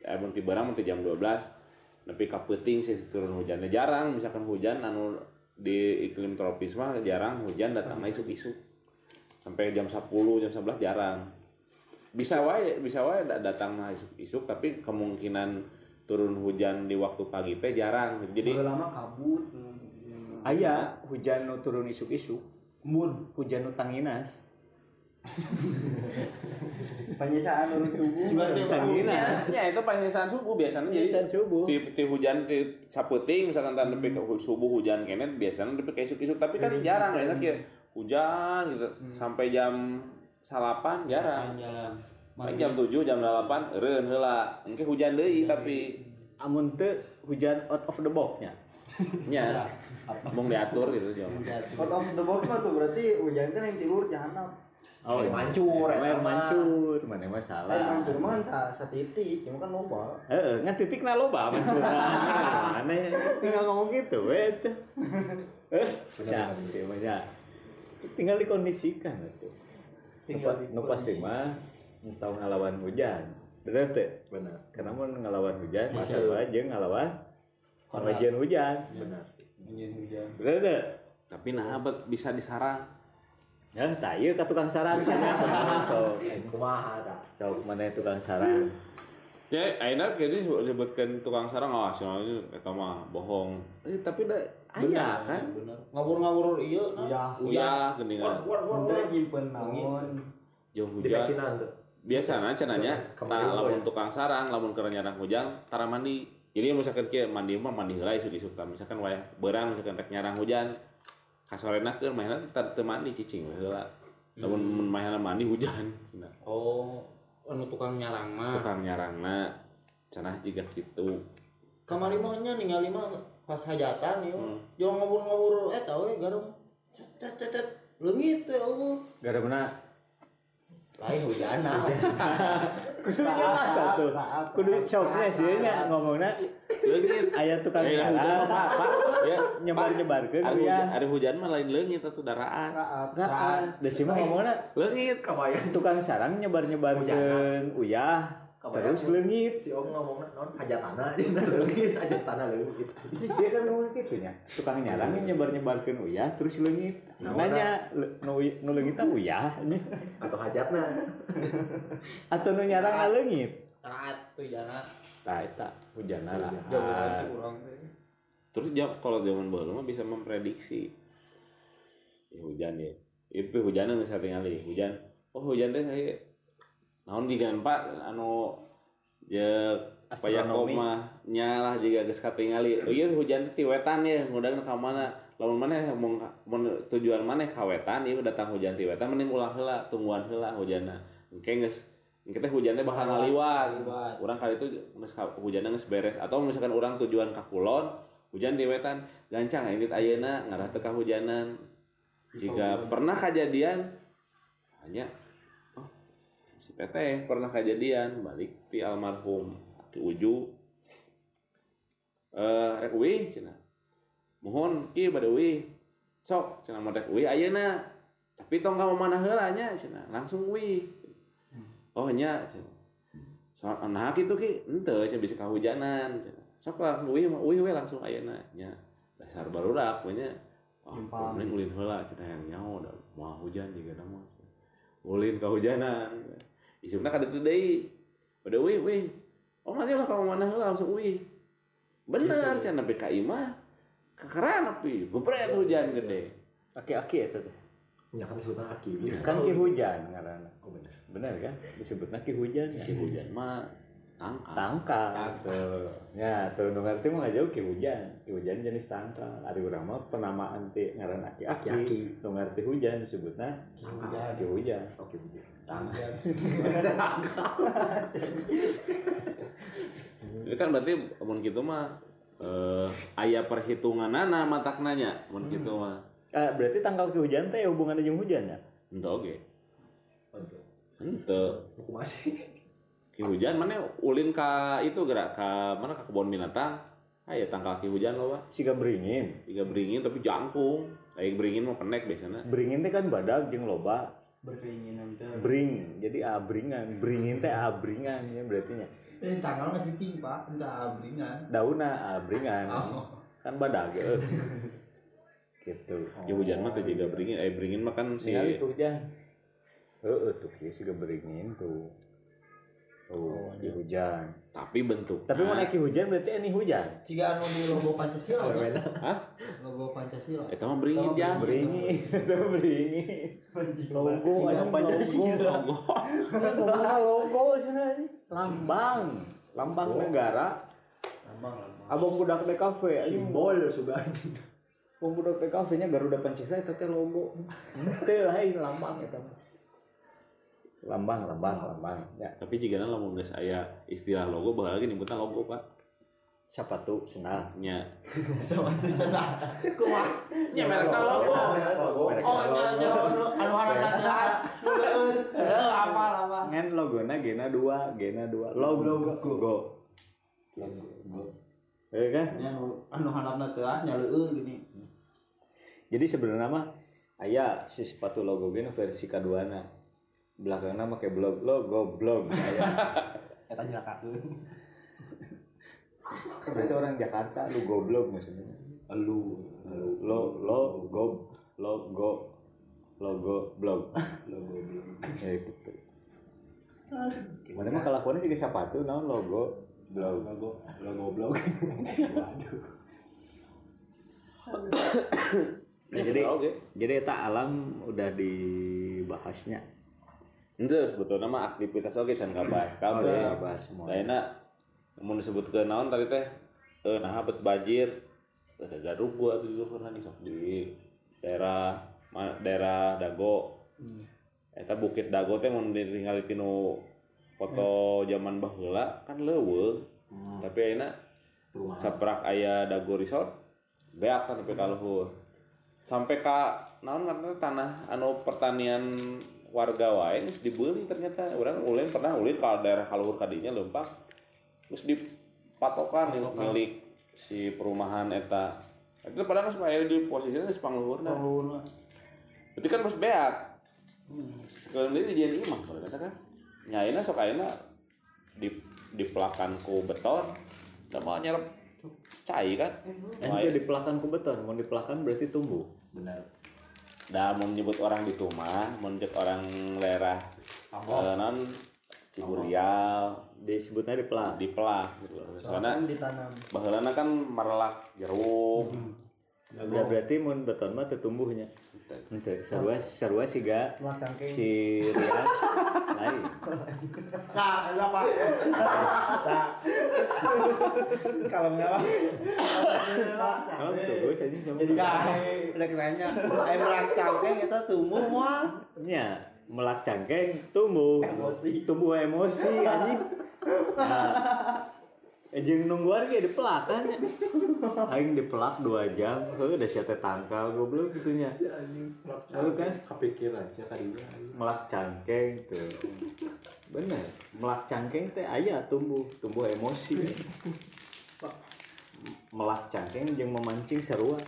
eh, mun ti beurang mun ti jam 12 nepi ka peuting sih turun hujannya. Jarang misalkan hujan anu di iklim tropis mah jarang hujan datang isuk-isuk. Sampai jam 10 jam 11 jarang. Bisa wae bisa wae da- datang mah isuk-isuk tapi kemungkinan turun hujan di waktu pagi teh jarang. Jadi Udah lama kabut. aya hujan nu turun isuk-isuk Embun. hujan nu tanginas Penyisaan urut subuh. tanginas ya itu penyiksaan subuh. Biasanya jadi biasa subuh. di, di hujan di saputing misalkan tanda nepi ke subuh hujan kene biasanya nepi ke isuk-isuk tapi kan jarang ya kayak hujan gitu. Sampai jam salapan jarang. Paling jam 7 jam 8 eureun heula. Engke hujan deui tapi amun teu hujan out of the box nya. Nya. Mung diatur gitu jam Out of the box mah tuh berarti hujan kan yang tidur jahanam. Oh Air mancur, mah. mancur mana mah Air salah mancur mah kan satitik, cuma kan loba. Heeh, ngan titik na loba mancuran. Mana tinggal ngomong gitu we teh. Eh, ya, mah ya. Tinggal dikondisikan atuh. Tinggal Nu pasti mah nu tahu ngalawan hujan. Bener teh? Benar. Karena mun ngalawan hujan, masa Bisa. aja ngalawan kemajuan hujan. Benar. Hujan hujan. Bener teh? tapi nah bet bisa disarang Ya, tah ieu ka tukang sarang kan ya. So, Kumaha ta? so mana tukang sarang. ya ayeuna kayaknya disebutkan tukang sarang ah soalnya eta mah bohong eh, tapi da aya kan ngawur-ngawur iya nah. Iya. uyah geuningan Untuk nyimpen naon. Di hujan biasana cenanya nah, gua lamun ya. tukang sarang lamun keur nyarang hujan tara mandi jadi misalkan kieu mandi mah mandi heula isuk-isuk tah. misalkan wayah beurang misalkan rek nyarang hujan kasorena keur mainan teu mandi cicing we heula lamun mun mainan mandi hujan cenah. oh anu tukang nyarang mah tukang nyarangna cenah jiga kitu kamari mah nya ningali mah pas hajatan ya Hmm. jangan ngawur-ngawur eta we garum cet cet cet cet. leungit we Allah Gara mana? Lain hujana Kudu jelas atuh. Kudu coknya sih nya ngomongna leungit aya tukang hujan Pak. ya nyebar-nyebarkeun Ada ya. hujan, ada hujan mah lain leungit atau daraan. Raan. Da sih mah ngomongna Leungit. Kabayang. tukang sarang nyebar-nyebarkeun uyah terus leungit. Si Om ngomongna non hajatana cenah leungit, hajatana leungit. Jadi sih kan ngomong gitu nya. Tukang nyarang nyebar-nyebarkeun uyah terus leungit. Nanya le- nu nu leungit teh uyah Atau hajatna. atau nu nyarang leungit. raat tuh jana Tah eta hujanna lah. Terus jam kalau zaman baru mah bisa memprediksi. Ya, hujan ya. Itu hujan yang saya tinggali hujan. Oh hujan teh saya naon juga empat anu ya Astronomi. koma nyalah juga geus katingali. Oh iya hujan ti wetan ya, ngudang ka mana? Lamun mana mau tujuan mana ka wetan ieu datang hujan ti wetan mending ulah heula, tungguan heula hujanna. Engke geus engke teh hujan teh bakal ngaliwat. Orang kali itu hujanna geus beres atau misalkan orang tujuan ka kulon, hujan di wetan gancang ini ayeuna ngarah teu ka hujanan. Jika pernah kejadian hanya si teteh pernah kejadian balik ti almarhum di uju. Eh rek uwi cenah mohon ki bade uwi. Sok cenah mah rek uwi ayeuna. Tapi tong ka mana heula nya cenah langsung uwi. Oh nya cenah soal nah kitu ki henteu cenah bisa kahujanan cenah sok lah uwi mah uwi we langsung ayeuna nya. Dasar barudak we nya oh Timpang. mending ulin heula cenah yang nyaho da moal hujan juga mah ulin kahujanan isukna kada teu deui bade uwi uwi oh mati lah kamu mana heula langsung uwi bener cenah tapi ka ieu mah kekeran api gepret hujan gede Aki-aki eta teh. Ya kan disebutna aki. Kan ki hujan ngaranna. Oh bener. Bener kan? Disebutna ki hujan. ki hujan mah tangkal. Tangkal tuh ya tuh nu ngerti mah nggak jauh ki hujan. Ki hujan jenis tangkal. Ari urang mah penamaan ti ngaran aki. Aki. Aki-aki. nu ngerti hujan disebutna Tangkal. ki hujan. Oke. bener. itu kan berarti mun gitu mah eh aya perhitunganana mataknanya mun gitu mah. Ah, berarti tangkal ki hujan teh hubungannya jeung hujan ya? Henteu oge Untuk henteu. Aku masih. Ki hujan mana ulin ka itu gerak ka mana ka kebun binatang. Aya tangkal ki hujan loba siga beringin. Tiga beringin tapi jangkung. Kayak beringin mah pendek biasanya. Beringin teh kan badag jeung loba. Berkeinginan teh. Bring jadi abringan. Beringin teh abringan ya berarti nya. Eh tanggal masih timpa entah abringan. Dauna abringan. Oh. Kan badag eh. gitu. Ya hujan mah tuh juga beringin, eh beringin mah kan si hujan. Heeh tuh kieu siga beringin tuh Tuh, di hujan. tapi bentuk. Tapi mau naik hujan berarti ini hujan. Jika anu di logo Pancasila ya. Hah? Logo Pancasila. Eta mah beringin ya. Beringin, itu beringin. Logo anjing Pancasila. logo. Logo logo cenah ini. Lambang, lambang negara. Lambang lambang. Abang budak di kafe. Simbol sudah Abang budak di kafe nya Garuda Pancasila eta teh logo. Teu lain lambang eta mah. Lambang, lambang, lambang. Ya, Tapi jika lamun geus aya istilah logo bakal lagi nyebutna logo, Pak. siapa tuh senang. Nya. Sama itu sana. Kumaha? Nya merekna logo. Mereka Oh, logo. nya nya anu anu harana jelas. Heuh, apa apa. Ngan logona gena dua, gena dua. Logo. Logo. Ya kan? Nya anu anu handapna teu ah nya gini. Jadi sebenarnya mah aya si sepatu logo gini versi kaduana. Belakangnya make blog logo blog. Aya. Eta jelakakeun. Berarti orang Jakarta lu goblok maksudnya. lu Lu lo lo go logo logo blog. logo belum Ya gitu. Mana mah kelakuannya sih sepatu naon logo blog. logo logo blog Nah, jadi oke. jadi eta alam udah dibahasnya. Itu sebetulnya mah aktivitas oke can kabahas kabeh. Udah bahas semua. Lainna mun disebut ke naon tadi teh eh nah bet banjir ada gaduh buat itu pernah di di daerah daerah Dago. Eta Bukit Dago teh mun ditinggali tinu foto zaman baheula kan leuweung. Tapi ayeuna rumah saprak aya Dago Resort beak kan tapi kaluhur. Sampai ka naon karena tanah anu pertanian warga wae geus dibeuli ternyata. Urang ulin pernah ulin ka daerah kaluhur kadinya leumpang terus dipatokan itu milik si perumahan eta. Itu padahal geus aya di posisinya geus pangluhurna berarti kan harus beak sekalian ini dia imah kalau kata kan. Nyaina sok ayeuna di dipelakan ku beton dan mau nyerap cai kan. Ente di pelakan ku beton, mau di pelakan berarti tumbuh. benar Dah mau nyebut orang di rumah, mau nyebut orang daerah eh, non Ciburial Disebutnya di pelak. di pelak gitu. Soalnya Kan ditanam. baheulana kan merelak jeruk. Ya berarti mun beton mah teu tumbuhnya. Ente sarua sarua siga si Rian lain. Nah, ada apa? Nah. Kalau enggak apa? Kalau gue saja sama. Jadi udah kiranya ayam merang cangkeng itu tumbuh mah. nya melak cangkeng tumbuh Emosi. tumbuh emosi anjing. Nah, Ejeng nungguan kayak di pelak kan? Ya. Aing di pelak 2 jam, heuh udah siate tangkal goblok gitunya. Tahu kan? kepikiran sih tadi melak cangkeng tuh. Bener. Melak cangkeng teh aya tumbuh. Tumbuh emosi melak cangkeng jeung memancing sarua.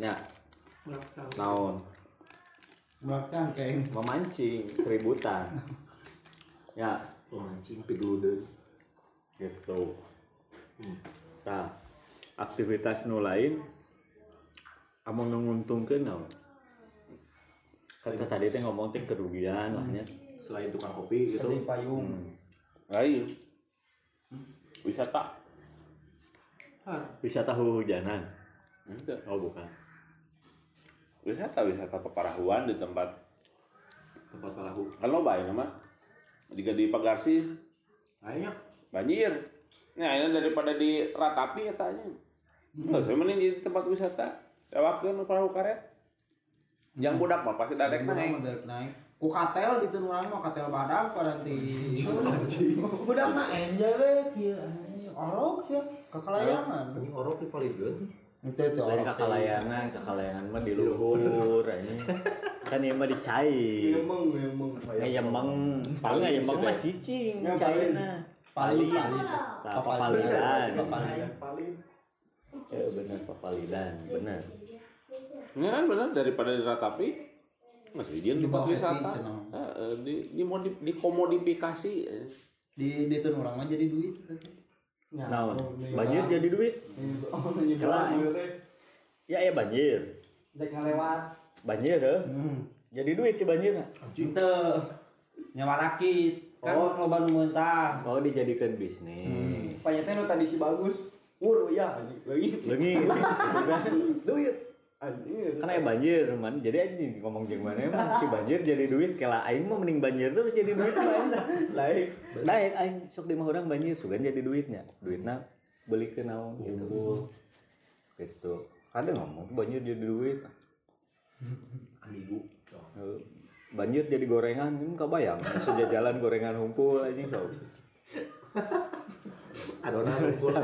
Nya naon? Merang cangkeng. memancing keributan. Ya. Pemancing pidudeun gitu. Nah aktivitas nu lain amun nguntungkeun naon kata tadi teh ngomong teh kerugian lah nya selain tukang kopi gitu. Seperti payung. Lain. Wisata. wisata hujanan? Enggak. oh bukan. Wisata wisata peparahuan di tempat. Tempat palahu kan lo bae mah. Jika di Pagarsi ayo banjir. Nah, ini daripada di ratapi eta nya. Enggak saya mending di tempat wisata. Sewakeun perahu karet. Yang budak mah pasti dadek naik. Budak naik. Ku katel di tunuran mah katel badak pada di. Budak mah enjoy we. Orok sih kakalayangan. ini orok di paling gede Itu itu lain orok. kakalayangan kakalayangan mah di luhur ini kan ieu mah dicai Emang emang. ngayemeng paling ngayemeng mah cicing Ya, cairna Pali Pali. pali. Tah, papalidan Papalidan. Eh, bener papalidan bener Ini kan benar daripada di ratapi masih izin Di tempat wisata. di di modi- dikomodifikasi. eh. Di di tunuran mah jadi duit. naon banjir jadi duit Oh, ya ya banjir dek ngelewat banjir heuh. Hmm. jadi duit si banjir Ente nyawa rakit kan Oh. loba nu mentah. oh dijadikan bisnis. Panyatnya nu tadi si bagus. Ur ya lagi. Lagi. Duit. Kan aya banjir man. Jadi anjing ngomong jeung mana emang si banjir jadi duit kela aing mah mending banjir terus jadi duit lain. Lain. Baik, aing sok di mah urang banjir sugan jadi duitnya. Duitna beli ke naon gitu. Gitu. Kadang ngomong banjir jadi duit. ambigu. Banjir jadi gorengan, ini kebayang. Sejajalan gorengan hunkul anjing sok. adonan ngumpul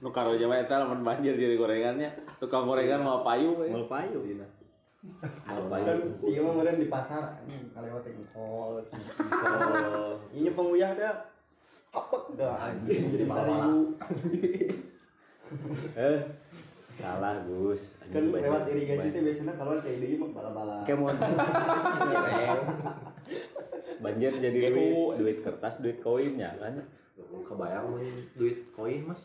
nu karo jawa eta lamun banjir jadi gorengannya tukang gorengan mau payu we. Mal payu dina. Payu. kan iya mah meureun di pasar engkol Oh, iya penguyah teh apa dah anjing jadi ribu eh salah Gus. kan lewat irigasi teh biasanya kalau kayak deui mah bala-bala Kemon. Banjir jadi duit, duit kertas, duit koinnya kan. kebayang duit koin mas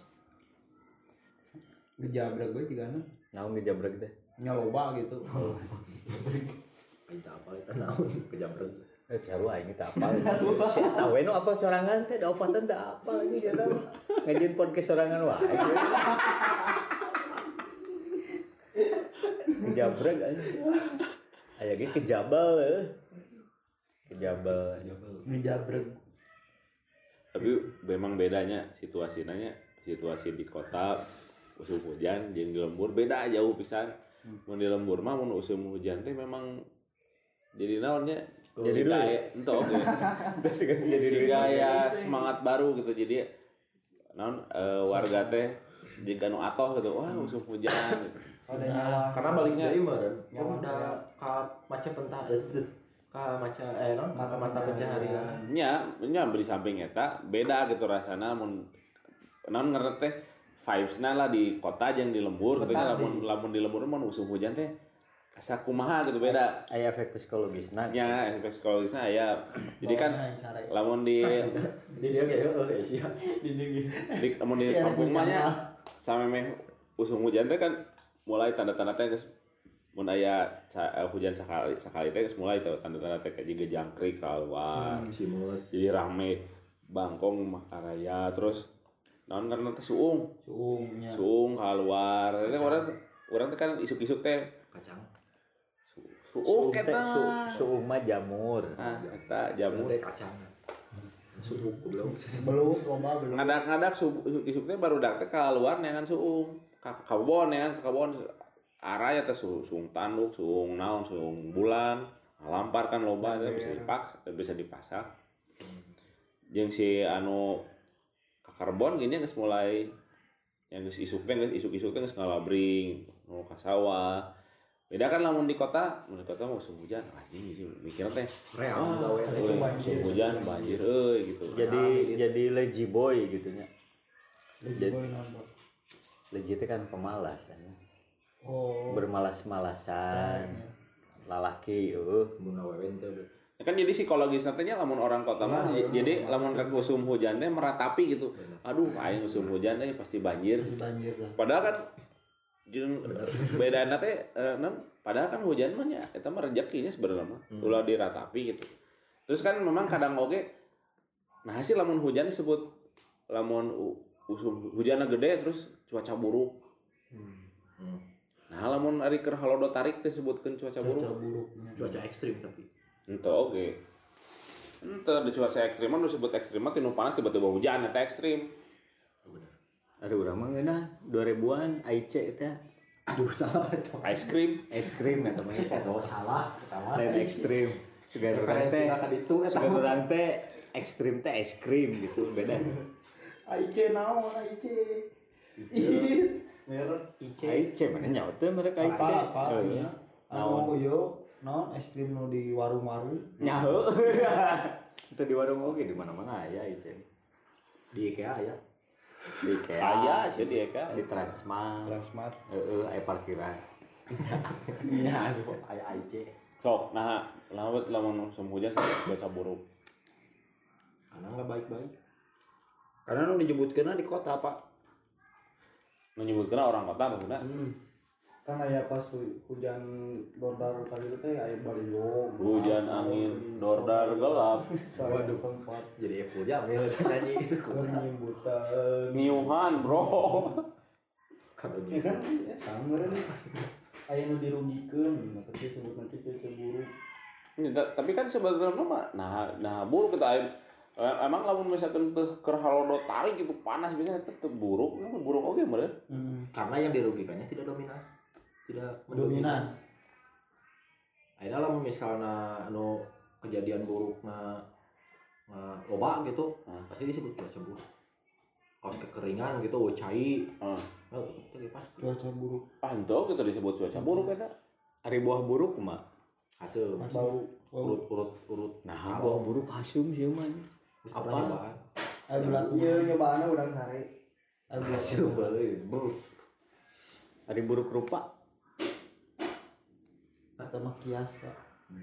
Gejabrek gue juga anu. Naon dijabrek teh. Nyaloba gitu. Aita apa itu naon kejabrek Eh, caru aing teh apa? Si awe nu apa sorangan teh da opatan da apa ini dia mah. Ngajin podcast sorangan wae. Kejabrek anjing. Aya ge kejabal eh. Kejabal. Ngejabrek. tapi memang bedanya situasinya situasi di kota musim hujan jeung di lembur beda jauh pisan mun di lembur mah mun musim hujan teh memang jadi naonnya Jadi jadi duit. gaya oke Terus kan jadi gaya semangat baru gitu jadi naon eh, warga teh jika nu atoh gitu wah musim hujan gitu. Ada nyawa karena baliknya deui meureun Ya, kan udah ka maca pentah eh, ka maca eh non mata mata pencaharian. nya nya di samping eta. Beda gitu rasana mun naon ngerti teh vibesna lah di kota jeung di lembur gitu lamun lamun di lembur mah musim hujan teh kasa kumaha gitu beda. Aya efek psikologisna. nya efek psikologisnya ya jadi kan lamun di jadi dia kayak oh Asia di lamun di Iya, kampung mah nya iya. sampai meh musim hujan teh kan mulai tanda-tanda teh geus mun aya eh, hujan sekali sekali teh geus mulai tuh tanda-tanda teh kayak juga jangkrik keluar simut jadi rame. Bangkong makaraya terus naon karena teh suung? Suungnya. suung keluar ini orang orang teh kan isuk-isuk teh. Kacang. Su- Suung suung kita su suung mah jamur. ah eta jamu teh kacang. Suhu belum. Belum loba belum. Ngadak-ngadak su- isuk-isuk teh baru dak teh keluar neangan suung ka ka kebon neangan ka kebon arah ya teh su- suung tanduk suung naon suung bulan ngalampar kan loba teh bisa dipaksa bisa dipasak jeung si anu ka karbon gini geus mulai yang geus isuk teh geus isuk-isuk teh geus ngalabring nu ka sawah beda kan lamun di kota mun di kota mah musim hujan anjing sih mikir teh. Real ah gawe itu banjir. musim hujan banjir euy gitu. Jadi jadi lazy boy gitu nya. Jadi teh kan pemalas kan. oh. Bermalas-malasan. Lalaki uh. mun teh Ya kan jadi psikologis nantinya lamun orang kota mah j- jadi lamun rek musim hujan teh meratapi gitu. Aduh aing musim hujan teh pasti banjir. Banjir lah. Padahal kan jeung bedana teh eh, padahal kan hujan mah nya eta mah rezekinya sebenarnya mah ulah diratapi gitu. Terus kan memang kadang oge nah hasil lamun hujan disebut lamun hujanna gede terus cuaca buruk nah lamun ari keur halodo tarik disebutkeun cuaca buruk buruknya. cuaca ekstrim tapi Ente oke. Ente di cuaca ekstrim mah disebut ekstrim mah tinu panas tiba-tiba hujan eta ekstrim. Aduh urang mah ngeunah 2000-an IC teh aduh salah itu Es krim. es krim eta mah oh salah pertama lain ekstrim. Sugan urang referensi teh ka ditu eta sugan urang teh ekstrim teh es krim gitu beda. Aice naon Aice merek IC mana nyaut teh mereka IC. apa ya anu yo non es krim nu di warung-warung Nyaho. Itu di warung oke di mana-mana aya IC. di IKEA ya Di IKEA, Aya sih dia kan. di Transmart. Transmart. Heeh, aya parkiran. iya aduh aya IC Sok, nah lamun lamun musim hujan cuaca buruk. karena nggak baik-baik Karena nu disebutkeun di kota, Pak. Menyebutkeun orang kota maksudnya. kan aya pas hu- hujan dordar kali itu teh aya baliho. Hujan angin dordar gelap. Waduh. Tempat jadi Apple Jamil nyanyi itu penyimbutan niuhan bro. Kalau ya kan ya sama nih aya nu dirugikeun tapi sebut nanti cuaca buruk Ya, ta- tapi kan sebenarnya mah nah nah buruk kita emang lamun misalkan teu keur halodo tarik itu panas biasanya tetep buruk. Emang buruk oke meureun karena yang dirugikannya tidak dominas tidak dominan Akhirnya lah misalnya anu kejadian buruk na, na loba gitu Hmm. pasti disebut cuaca buruk. Kaos kekeringan gitu ucai. Hmm. oh, itu pasti cuaca buruk. Ah ento kita disebut cuaca buruk eta Ari buah buruk mah. hasil. Bau urut urut urut. Nah, Kalau- buah buruk hasum sih mah. Apa? nyobaan aya belat ieu nyobaanna urang sare belat hasil balik buruk Ari buruk rupa. atau mah kias pak.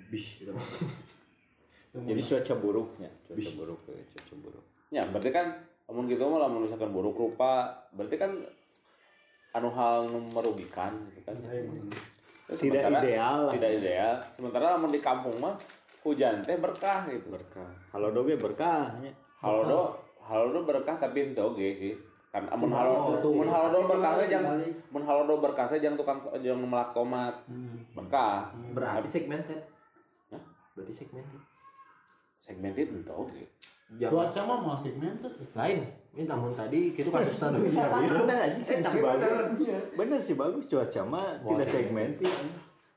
Bish gitu. Jadi cuaca buruknya, cuaca buruk, eh, cuaca buruk. ya berarti kan lamun gitu mah lamun misalkan buruk rupa. Berarti kan anu hal merugikan gitu kan. Terus Tidak sementara- ideal lah. tidak ideal. Sementara lamun di kampung mah hujan teh berkah gitu. Berkah. Kalau doge berkahnya. halodo halodo berkah tapi ente oge sih. Kan amun halodo tuh. mun halodo berkah teh jang Dibalik. mun halodo berkah teh jang tukang jang melak tomat. Berkah. Berarti segmented berarti segmented segmented ente oge. Jangan cuaca mah mau segmented lain. Ini namun tadi kita kasus tadi ya Bener. Aja sih, bagus. iya. Bener sih bagus cuaca mah tidak segmented.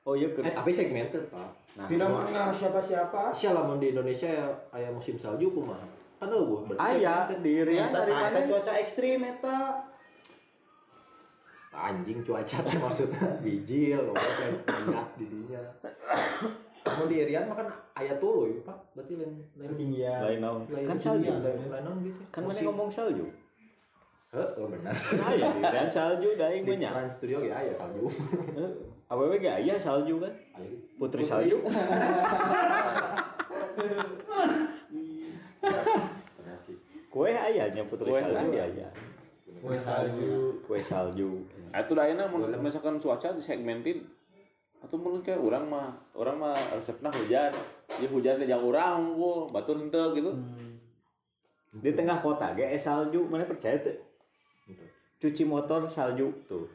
Oh iya eh tapi segmented pak Nah, tidak mengenal siapa-siapa Asia lamun di Indonesia ya aya musim salju kumaha kan eueuh berarti Aya segmented. di Rian dari mana? cuaca ekstrim eta anjing cuaca teh maksudnya bijil loh kan banyak di dunia mau di Irian mah kan aya tuluy pak berarti lain lain ketinggian Lain naon. Kan salju. lain naon gitu Kan mana ngomong salju? Heeh, benar Aya di Rian salju daing di banyak. Trans Studio ge aya salju Awewe ge aya salju kan? Putri salju. Kue ayahnya putri Kue salju aya. aya. kue salju Kue salju. Ah, itu dah enak misalkan cuaca di segmentin atau mungkin kayak orang mah orang mah resepna hujan ya hujan teh jang urang unggul batur henteu gitu Di tengah kota ge eh, salju, mana percaya tuh? Gitu. Cuci motor salju tuh.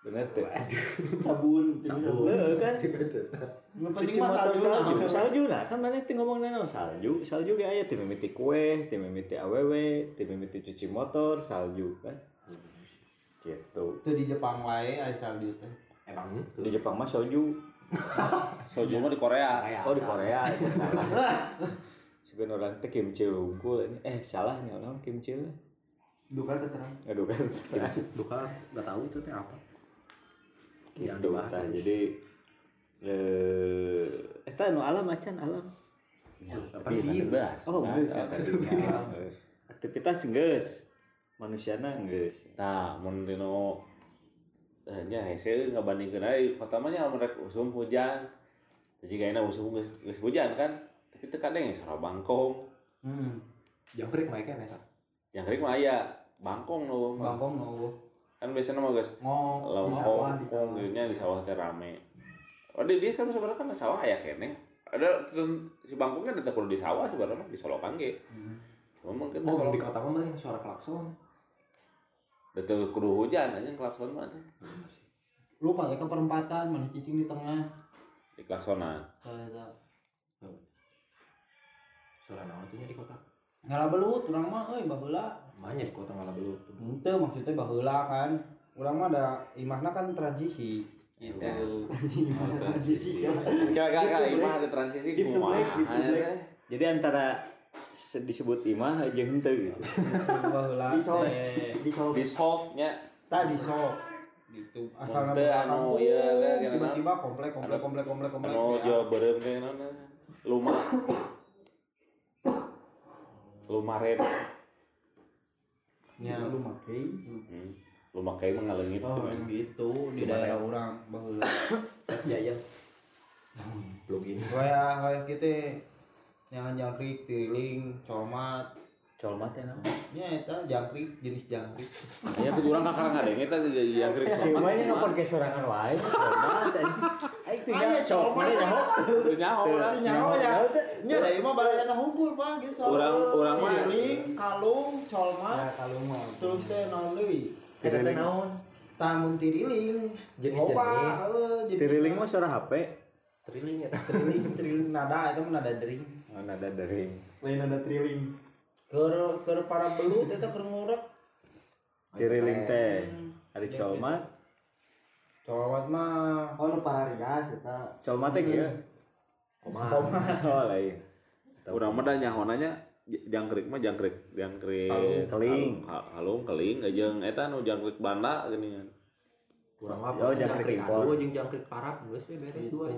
Bener tuh. sabun Sabun. Heeh kan? Cuci penting mah motor salju salju, salju nah kan mana teh ngomong naon salju, salju ge aya teh mimiti kue, mimiti awewe, teh mimiti cuci motor, salju kan. Gitu. itu di Jepang wae aya salju teh emang gitu Di Jepang mah salju. soju mah di Korea Oh di. Korea itu salah. Sebenarnya orang teh kimchi unggul ini. Eh salah nih orang kimchi. duka terang Aduh kan. duka nggak tahu itu teh apa gitu tah. itu. Jadi eh eta nu alam acan alam. ya Apa tapi dia? bahas Oh, bahas geus ya. Aktivitas geus. Manusiana geus. nah mun dino eh, nya hese ngabandingkeun aja. Kota mah nya lamun rek usum hujan. Jadi kayaknya usum geus geus hujan kan? Tapi teu kadang ya sarua bangkong. Hmm. Jangkrik mah kan ya yang kering mah aya bangkong nu. Bangkong mau kan biasanya mah geus ngong lawan di sawah di sawah. teh rame. Oh di dia sama sebenarnya kan sawah aya kene ada ten- si bangkong kan kudu di sawah sebenarnya di solokan ge cuma mungkin oh di kota mah mending suara klakson. Betul kudu hujan aja klakson mah tuh. Lu pakai ke perempatan mana cicing di tengah. Di klaksonan. Suara naon tuh di kota ngalah belut urang mah euy baheula Makanya di kota ngalah belut tuh Henteu maksudnya baheula kan. Urang mah ada imahna kan transisi. Gitu. transisi ya. kira-kira imah ada transisi Gitu, kumaha gitu, ya, teh? Jadi antara se- disebut imah jeung henteu gitu. Baheula di sol teh. di sol di soft nya Tadi sok gitu. Asal anu kira tiba-tiba komplek komplek komplek komplek komplek. anu ya. jawa beureum teh naon lumah lumaren Ya lu make. hmm. lumah kayak mengalengit Oh, tuh gitu di daerah ya? urang baheula. ya ya plugin Waya waya kita yang jangkrik, tiling, comat, colmat teh naon nya eta jangkrik jenis jangkrik. Ya tuh orang kakak nggak ada kita jadi jangkrik. si mah nya ngapon ke sorangan wae. Colmat Aya cok mana nyaho nyaho orang. nyaho ya. nya da ieu mah balayana hungkul pak. Gitu soalnya. Urang urang mah Tiriling, kalung colma Nah, kalau mah. terus teh naon deui Eta teh naon? tamun tiriling. Jenis-jenis. Jenis- tiriling mah suara HP Triling eta. tiriling tiriling nada itu nada dering. Oh nada dari Lain ada trilling. Keur keur para belut eta keur ngurek tiriling teh ari colmat colmat mah Oh, nu pararigas eta. colmat teh kieu Koma. oh lain Urang mah da nyahonanya jangkrik mah jangkrik jangkrik keling. Hal- halung keling jeung eta nu jangkrik banda geuningan. Kurang apa? Oh, jangkrik impor. Jeung jangkrik parak geus we beres dua.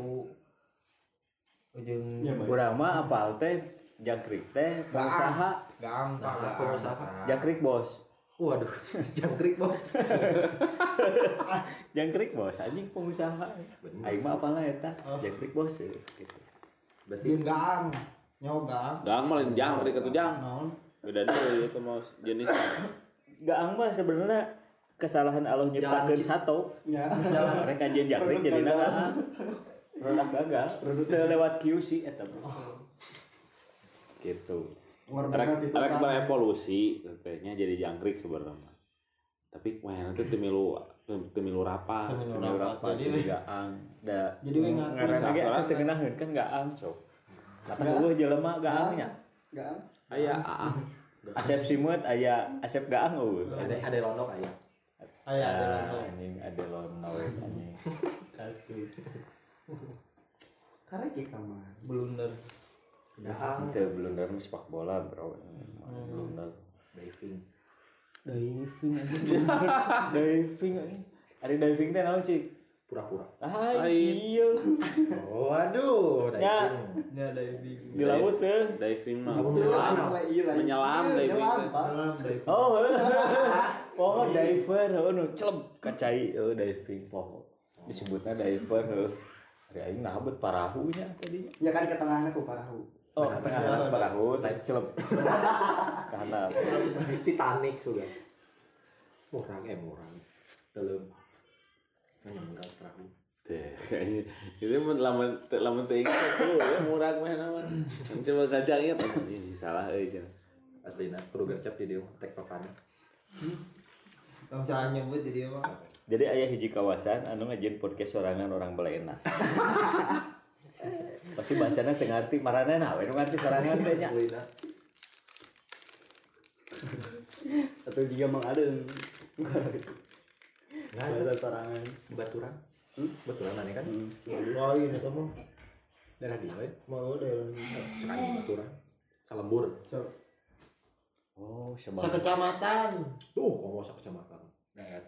ujung Ya, baik. urang mah apal teh jangkrik teh pengusaha. gaang Nah, pengusaha. jangkrik bos. Waduh, jangkrik bos. jangkrik bos. Anjing pengusaha. Aing mah apalna eta? Jangkrik bos. Gitu. Berarti gaang nyaho gaang Gang mah lain jangkrik atuh jang. naon? Beda deui itu mah jenis. gaang mah sebenarnya kesalahan Allah nyiptakeun sato. Ya. mereka kajian jangkrik jadi gaang produk gagal. Teu lewat QC eta gitu Arek arek berevolusi kayaknya jadi jangkrik sebenarnya. Tapi wah nanti teu milu teu milu rapa. Teu milu Teu rapat, rapat jadi gaang da Jadi we ngaku ngaran salah. ge asa teu ngeunaheun kan gaang sok kata eueuh jelema gaangnya Enggak. Aya aa. Asep Simut aya Asep gaang eueuh ada ada rondok aya. aya ada Ah, logo. anjing ada lona we anjing Asli. Karek kamar. blunder Gaang itu blunder mah sepak bola bro. Blunder diving. diving anjing diving anjing ada diving teh naon sih Pura-pura. ah iya. Oh, aduh, Ya. diving. nya ada di laut teh Diving mah menyelam. menyelam. Iya, lah. Menyelam, Iya, diving. dalam diving. Oh oh diver oh nu celeb kacai oh diving poho disebutnya diver oh Ari aing nabet parahunya tadi Ya kan ke tengahnya ku parahu. Oh tengah parahu teh celeb karena Titanic sudah. Murang eh murang. Belum. Hanya murang perahu. Teh, kayaknya itu lamun lamun teu ingat tuh ya murah mah naon. Coba kaca ingat anjing salah euy cenah. Aslina kudu gercep di dieu tek papan. Kamu jangan nyebut jadi apa? Jadi ayah hiji kawasan anu ngajin podcast sorangan orang Belena. Pasti bahasana teu ngarti maranana we nu ngarti sorangan teh nya. Atau jika mang ada Nggak bahasa ada sorangan. baturan. Baturan aneh kan? Lain itu mah Daerah dia we. mau deh Cekai baturan. Salembur. Oh, sebang. sekecamatan Tuh, ngomong sak kecamatan. Daet.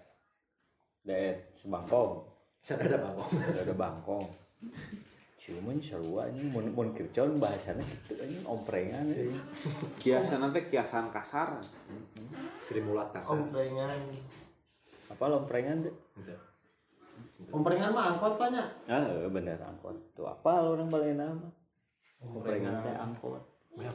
Daet sebangkong. Ada bangkong. Ada ada bangkong. Cuman seru anjing mun mun kircon bahasana kitu anjing omprengan anjing. Kiasan nanti kiasan kasar. Sri Mulat kasar. omprengan Apa lomprengan teh? Udah. omprengan mah angkot banyak Ah, heuh, bener angkot. Tuh apa orang Belena mah? Omprengan teh angkot. ya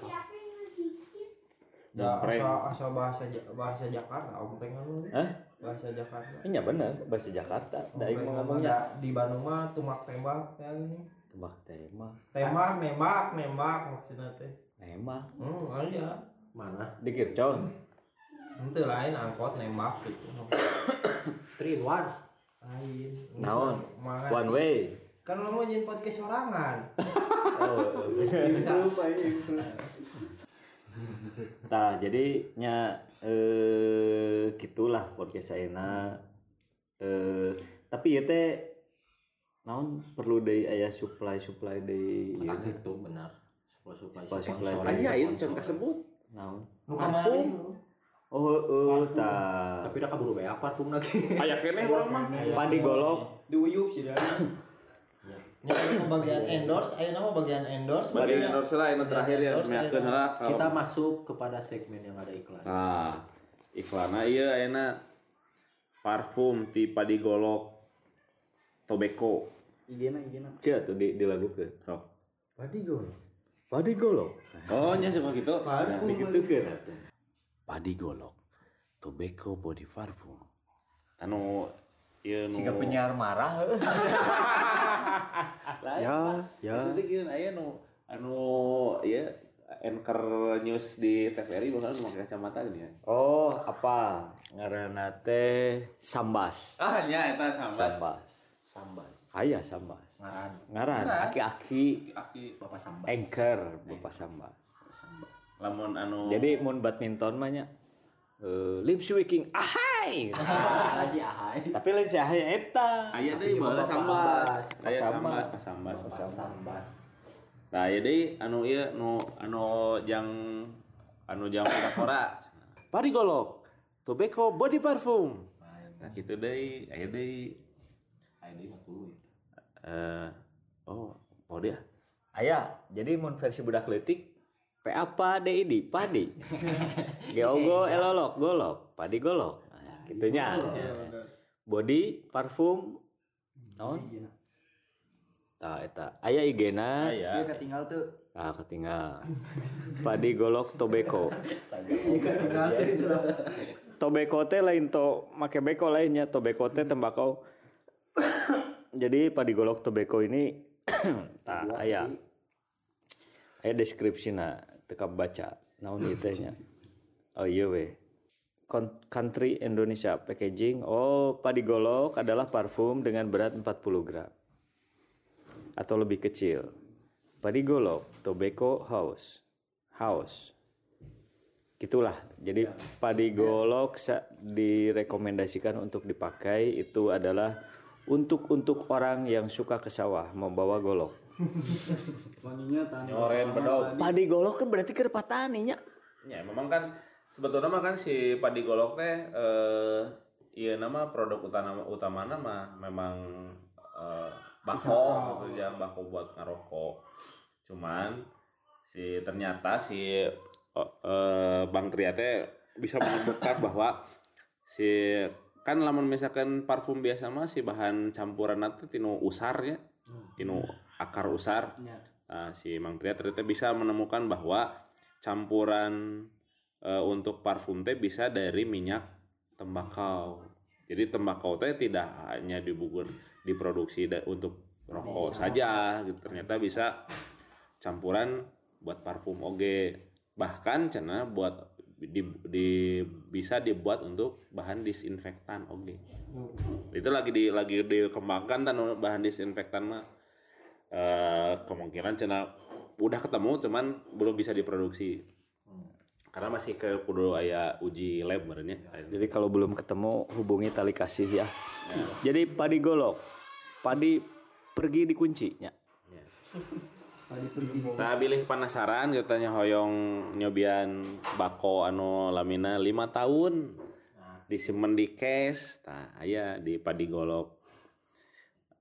Ompreng. asal asal bahasa bahasa Jakarta omprengan mah Hah? bahasa Jakarta Iya bener, bahasa Jakarta. Da aing Omprengan mau mah ngomongnya di Bandung mah tumak tembak ya ini tebak tema. tembak nembak nembak maksudnya teh Nembak hmm aja Mana? di kircon. itu lain angkot nembak gitu Three in one. lain Naon? One way. kan lo mau jadi podcast sorangan Oh, Lupa ini. Nah, jadi nya eh gitulah podcast ayeuna. Eh tapi ieu teh naon perlu deui aya supply-supply deui ieu. Tak itu benar. Supply supply. Supply, supply. Aya ieu can kasebut. Naon? kamari Oh, heueuh tah. Tapi udah kaburu bae apa tuh lagi. Aya keneh urang mah. Padi golok. Diuyup sih dah. Nya anu bagian endorse aya nama bagian endorse Bagian endorse lah anu terakhir ya ya. Kita masuk kepada segmen yang ada iklan. Nah, iklanna ieu ayeuna parfum ti padi golok tobacco. Igena igena. Kieu tuh di dilagukeun. Sok. Padi gol. Padi golok. Oh, nya suka gitu. Nah, dikitukeun atuh. padi golok tobacco body parfum anu ieu nu penyiar marah ya ya jadi gini aya nu anu ya anchor news di TVRI bakal pakai kacamata gini ya Oh apa Ngaranna teh Sambas ah nya eta sambat Sambas Sambas. Aya Sambas. Ngaran. Ngaran. Aki-aki. Aki Bapak Sambas. anchor Bapak Sambas. Sambas. lamun anu Jadi mun badminton mah nya eh lip swinging ahai! Ah, si Ahai. tapi lain si ahai eta. Aya deui baheula sambas. Aya Sambas. sambas sambas. Nah ya deui anu ieu nu anu jang anu jang kora padi golok tobacco body parfum nah gitu deui aya deui Deui 40 ya. eh oh oh dia aya jadi mun versi budak leutik P apa DID padi? Geogo elolok golok padi golok. Nah, gitunya. body parfum naon? Tah eta. Aya IG-na aya. Ketinggal tuh. Ah ketinggal. Padi golok tobacco. Tobacco teh lain to make beko lainnya. Tobacco teh tembakau jadi padi golok tobacco ini tah aya aya deskripsina teka baca. Naon ieu teh nya? Oh iya we Kon- country Indonesia packaging. Oh padi golok adalah parfum dengan berat 40 gram. Atau lebih kecil. Padi golok tobacco house. House. Gitulah. Jadi padi golok sa- direkomendasikan untuk dipakai itu adalah untuk untuk orang yang suka ke sawah membawa golok. Wanginya tani nyoren bedog padi golok kan berarti ke petaninya ya memang kan sebetulnya mah kan si padi golok teh eh iya nama produk utama utama nama memang eh, bako gitu ya bako buat ngerokok. Cuman si ternyata si eh, eh, Bang Tria teh bisa menemukan bahwa si kan lamun misalkan parfum biasa mah si bahan campuran itu tinu usar ya tinu akar usar Nah, si Mang Tria ternyata bisa menemukan bahwa campuran eh, untuk parfum teh bisa dari minyak tembakau. Jadi tembakau teh tidak hanya dibugur diproduksi da- untuk rokok saja, gitu. Ternyata bisa campuran buat parfum oge. Bahkan cina buat di, di- bisa dibuat untuk bahan disinfektan oge. Itu lagi di lagi dikembangkan tan bahan disinfektan mah eh, kemungkinan cina udah ketemu cuman belum bisa diproduksi. Karena masih ke kudu aya uji lab merenya jadi kalau belum ketemu hubungi tali kasih ya. Jadi padi golok padi pergi dikuncinya Nah, pilih penasaran katanya hoyong nyobian bako anu lamina lima tahun. Disimpan di case nah aya di padi golok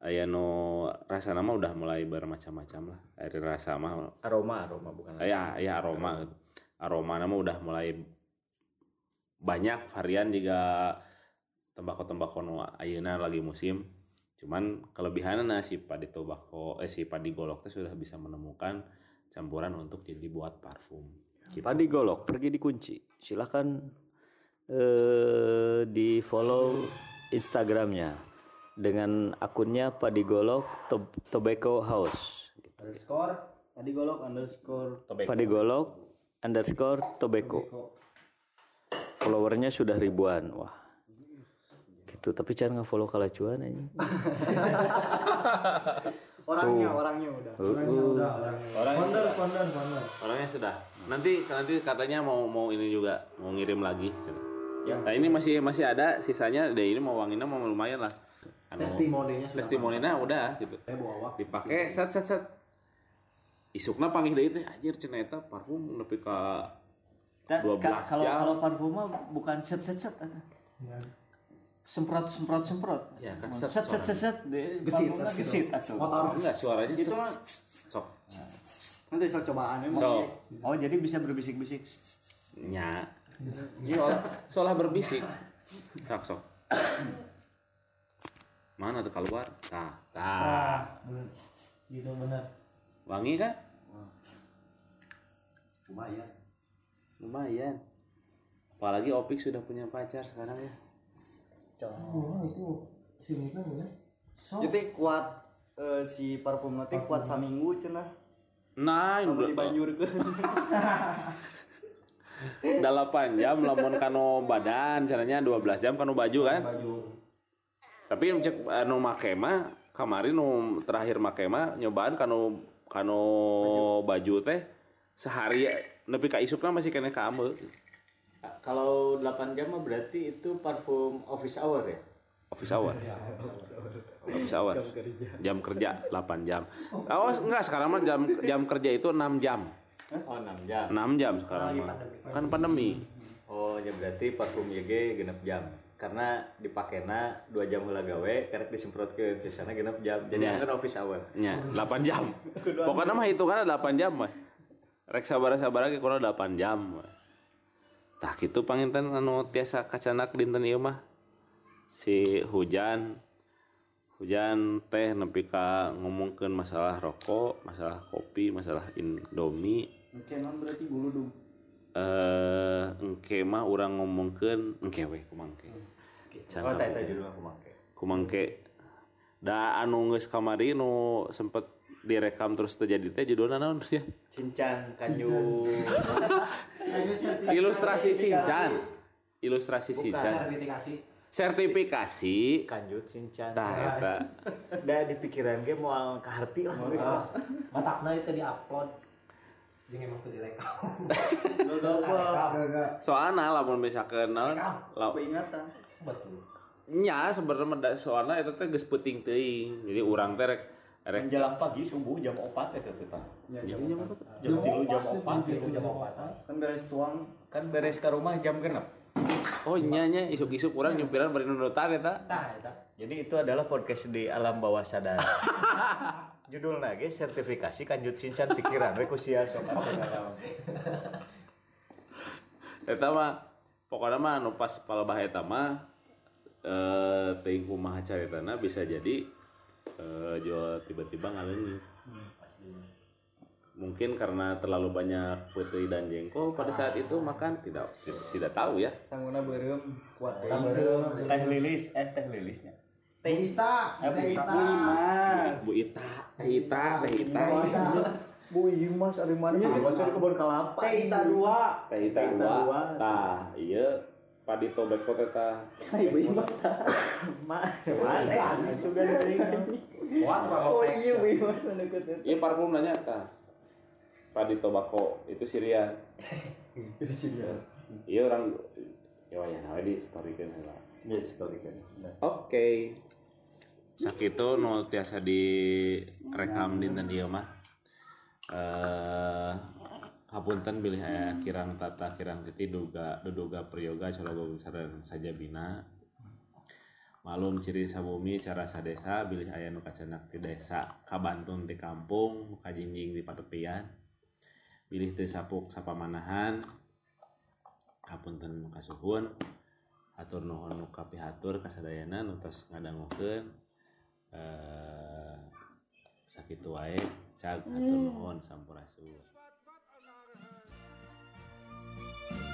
aya nu rasa nama udah mulai bermacam-macam lah. Dari rasa mah. Aroma aroma bukan ya ya aroma. Aroma nama udah mulai banyak varian juga tembakau-tembakau nu ayeuna lagi musim cuman kelebihannya nah si padi tobacco eh si padi golok teh sudah bisa menemukan campuran untuk jadi buat parfum gitu. padi golok pergi dikunci silahkan eh, di follow instagramnya dengan akunnya padi golok Tob- tobacco house Underscore. tadi golok underscore Tobacco. padi golok underscore tobacco followernya sudah ribuan wah gitu. Tapi jangan nggak follow kalacuan aja orangnya orangnya udah. Orangnya udah. orangnya Orangnya founder udah. founder founder orangnya sudah. Nanti nanti katanya mau mau ini juga mau ngirim lagi nah ini masih masih ada sisanya deh ini mau wanginya mau lumayan lah. Anu, Testimoninya sudah. testimoninya udah gitu. Wak. dipakai set set set. Isukna panggil deui teh anjir cenah eta parfum nepi ka Dan 12 ka- kalau jam. kalau parfum mah bukan set set set semprot semprot semprot. Ya, kan set set set set set Gesit, gesit. Motor. enggak suaranya itu sok. Nanti soal cobaan emang so oh jadi bisa berbisik-bisik? Nya. Seolah seolah berbisik. Sok sok. Mana tuh keluar? Tah tah. Ah gitu bener. Wangi kan? Lumayan. lumayan. Apalagi Opik sudah punya pacar sekarang ya Oh, itu sini kan ya. So, Jadi kuat eh, si parfum nanti kuat saminggu cenah. nah Kamu udah dibanyurkeun. 8 jam lamun kanu badan caranya 12 jam kanu baju kan? Baju. Tapi cek anu make mah kemarin nu terakhir make mah nyobaan kanu kanu baju. teh sehari nepi ka isukna masih kena kamu Kalau 8 jam mah berarti itu parfum office hour ya? office hour office hour jam kerja 8 jam oh enggak sekarang mah jam jam kerja itu 6 jam Oh 6 jam. 6 jam sekarang mah kan pandemi Oh ya berarti parfum YG genep jam. Karena dipakena 2 jam heula gawe, karek disemprotkeun sisana genep jam. Jadi Ya. kan office hour. nya 8 jam pokoknya mah hitungannya 8 jam mah rek sabar-sabar lagi kurang 8 jam mah. tah gitu panginten anu tiasa kacanak dinten ieu mah si hujan hujan teh nepi ka ngomongkeun masalah rokok, masalah kopi, masalah indomie. Engke mah berarti buludung. Eh, engke mah urang ngomongkeun engke we kumangke. Hmm. Can oh, kumangke. Kumangke. Da anu geus kamari nu sempet direkam terus terjadi teh judulna naon ya? Cincan kanyu. ilustrasi Sinchan ilustrasi Sinchan sertifikasi. Sertifikasi. Kanjut cincan. tah eta Da di pikiran ge moal kaharti lah. geus. batakna itu di-upload. Jeung emang teu direkam. Soalna lamun misalkeun naon? Peringatan. betul. Nya sebenarnya soalna eta teh geus peuting teuing. Jadi urang teh rek rek Menjelang pagi subuh jam 4 eta teh tah. Ya, Iya, jam jam empat. Jam 3 jam 4 itu jam 4 Kan beres tuang. kan beres ke rumah jam genep. oh nya nya isuk-isuk urang nyupiran bari nunutan eta tah eta Jadi itu adalah podcast di alam bawah sadar. Judulnya ge sertifikasi kanjut sincan pikiran we ku sia sok atuh dalam. eta mah pokoknya mah anu pas palebah eta mah eh teuing kumaha caritana bisa jadi eh jual tiba-tiba ngaleungit mungkin karena terlalu banyak putih dan jengkol pada saat itu makan tidak tidak, tidak tahu ya. Sangguna beureum kuat teh. Teh lilis, eh teh lilisnya. Teh Ita, Eh, Bu Teh Bu Imas. Bu Ita Teh Ita Teh Ita. Bu Imas. Ari mana? Bu Imas di kebun kelapa. Teh Ita dua. Teh Ita dua. Tah iya padi tobek kok eta Ibu Imas. Ma, mana? Sugan kuat Oh kalau iya Bu Imas anu kutut. iya parfum nanya tah padi tobako itu Syria iya orang ya wayah nawe di story kan Ya story kan. Oke. Sakitu nu tiasa direkam dinten ieu mah. Eh hapunten bilih aya kirang tata kirang titi duga duduga priyoga calogo sareng saja bina. Malum ciri sabumi cara sadesa bilih aya nu kacenak ti desa kabantun ti kampung kajinjing di patepian. Bilih teu sapuk sapamanahan. Hapunten kasuhun. atur nuhun nu kapihatur kasadayana nu tos ngadangukeun eh sakitu wae cag atur nuhun sampurasun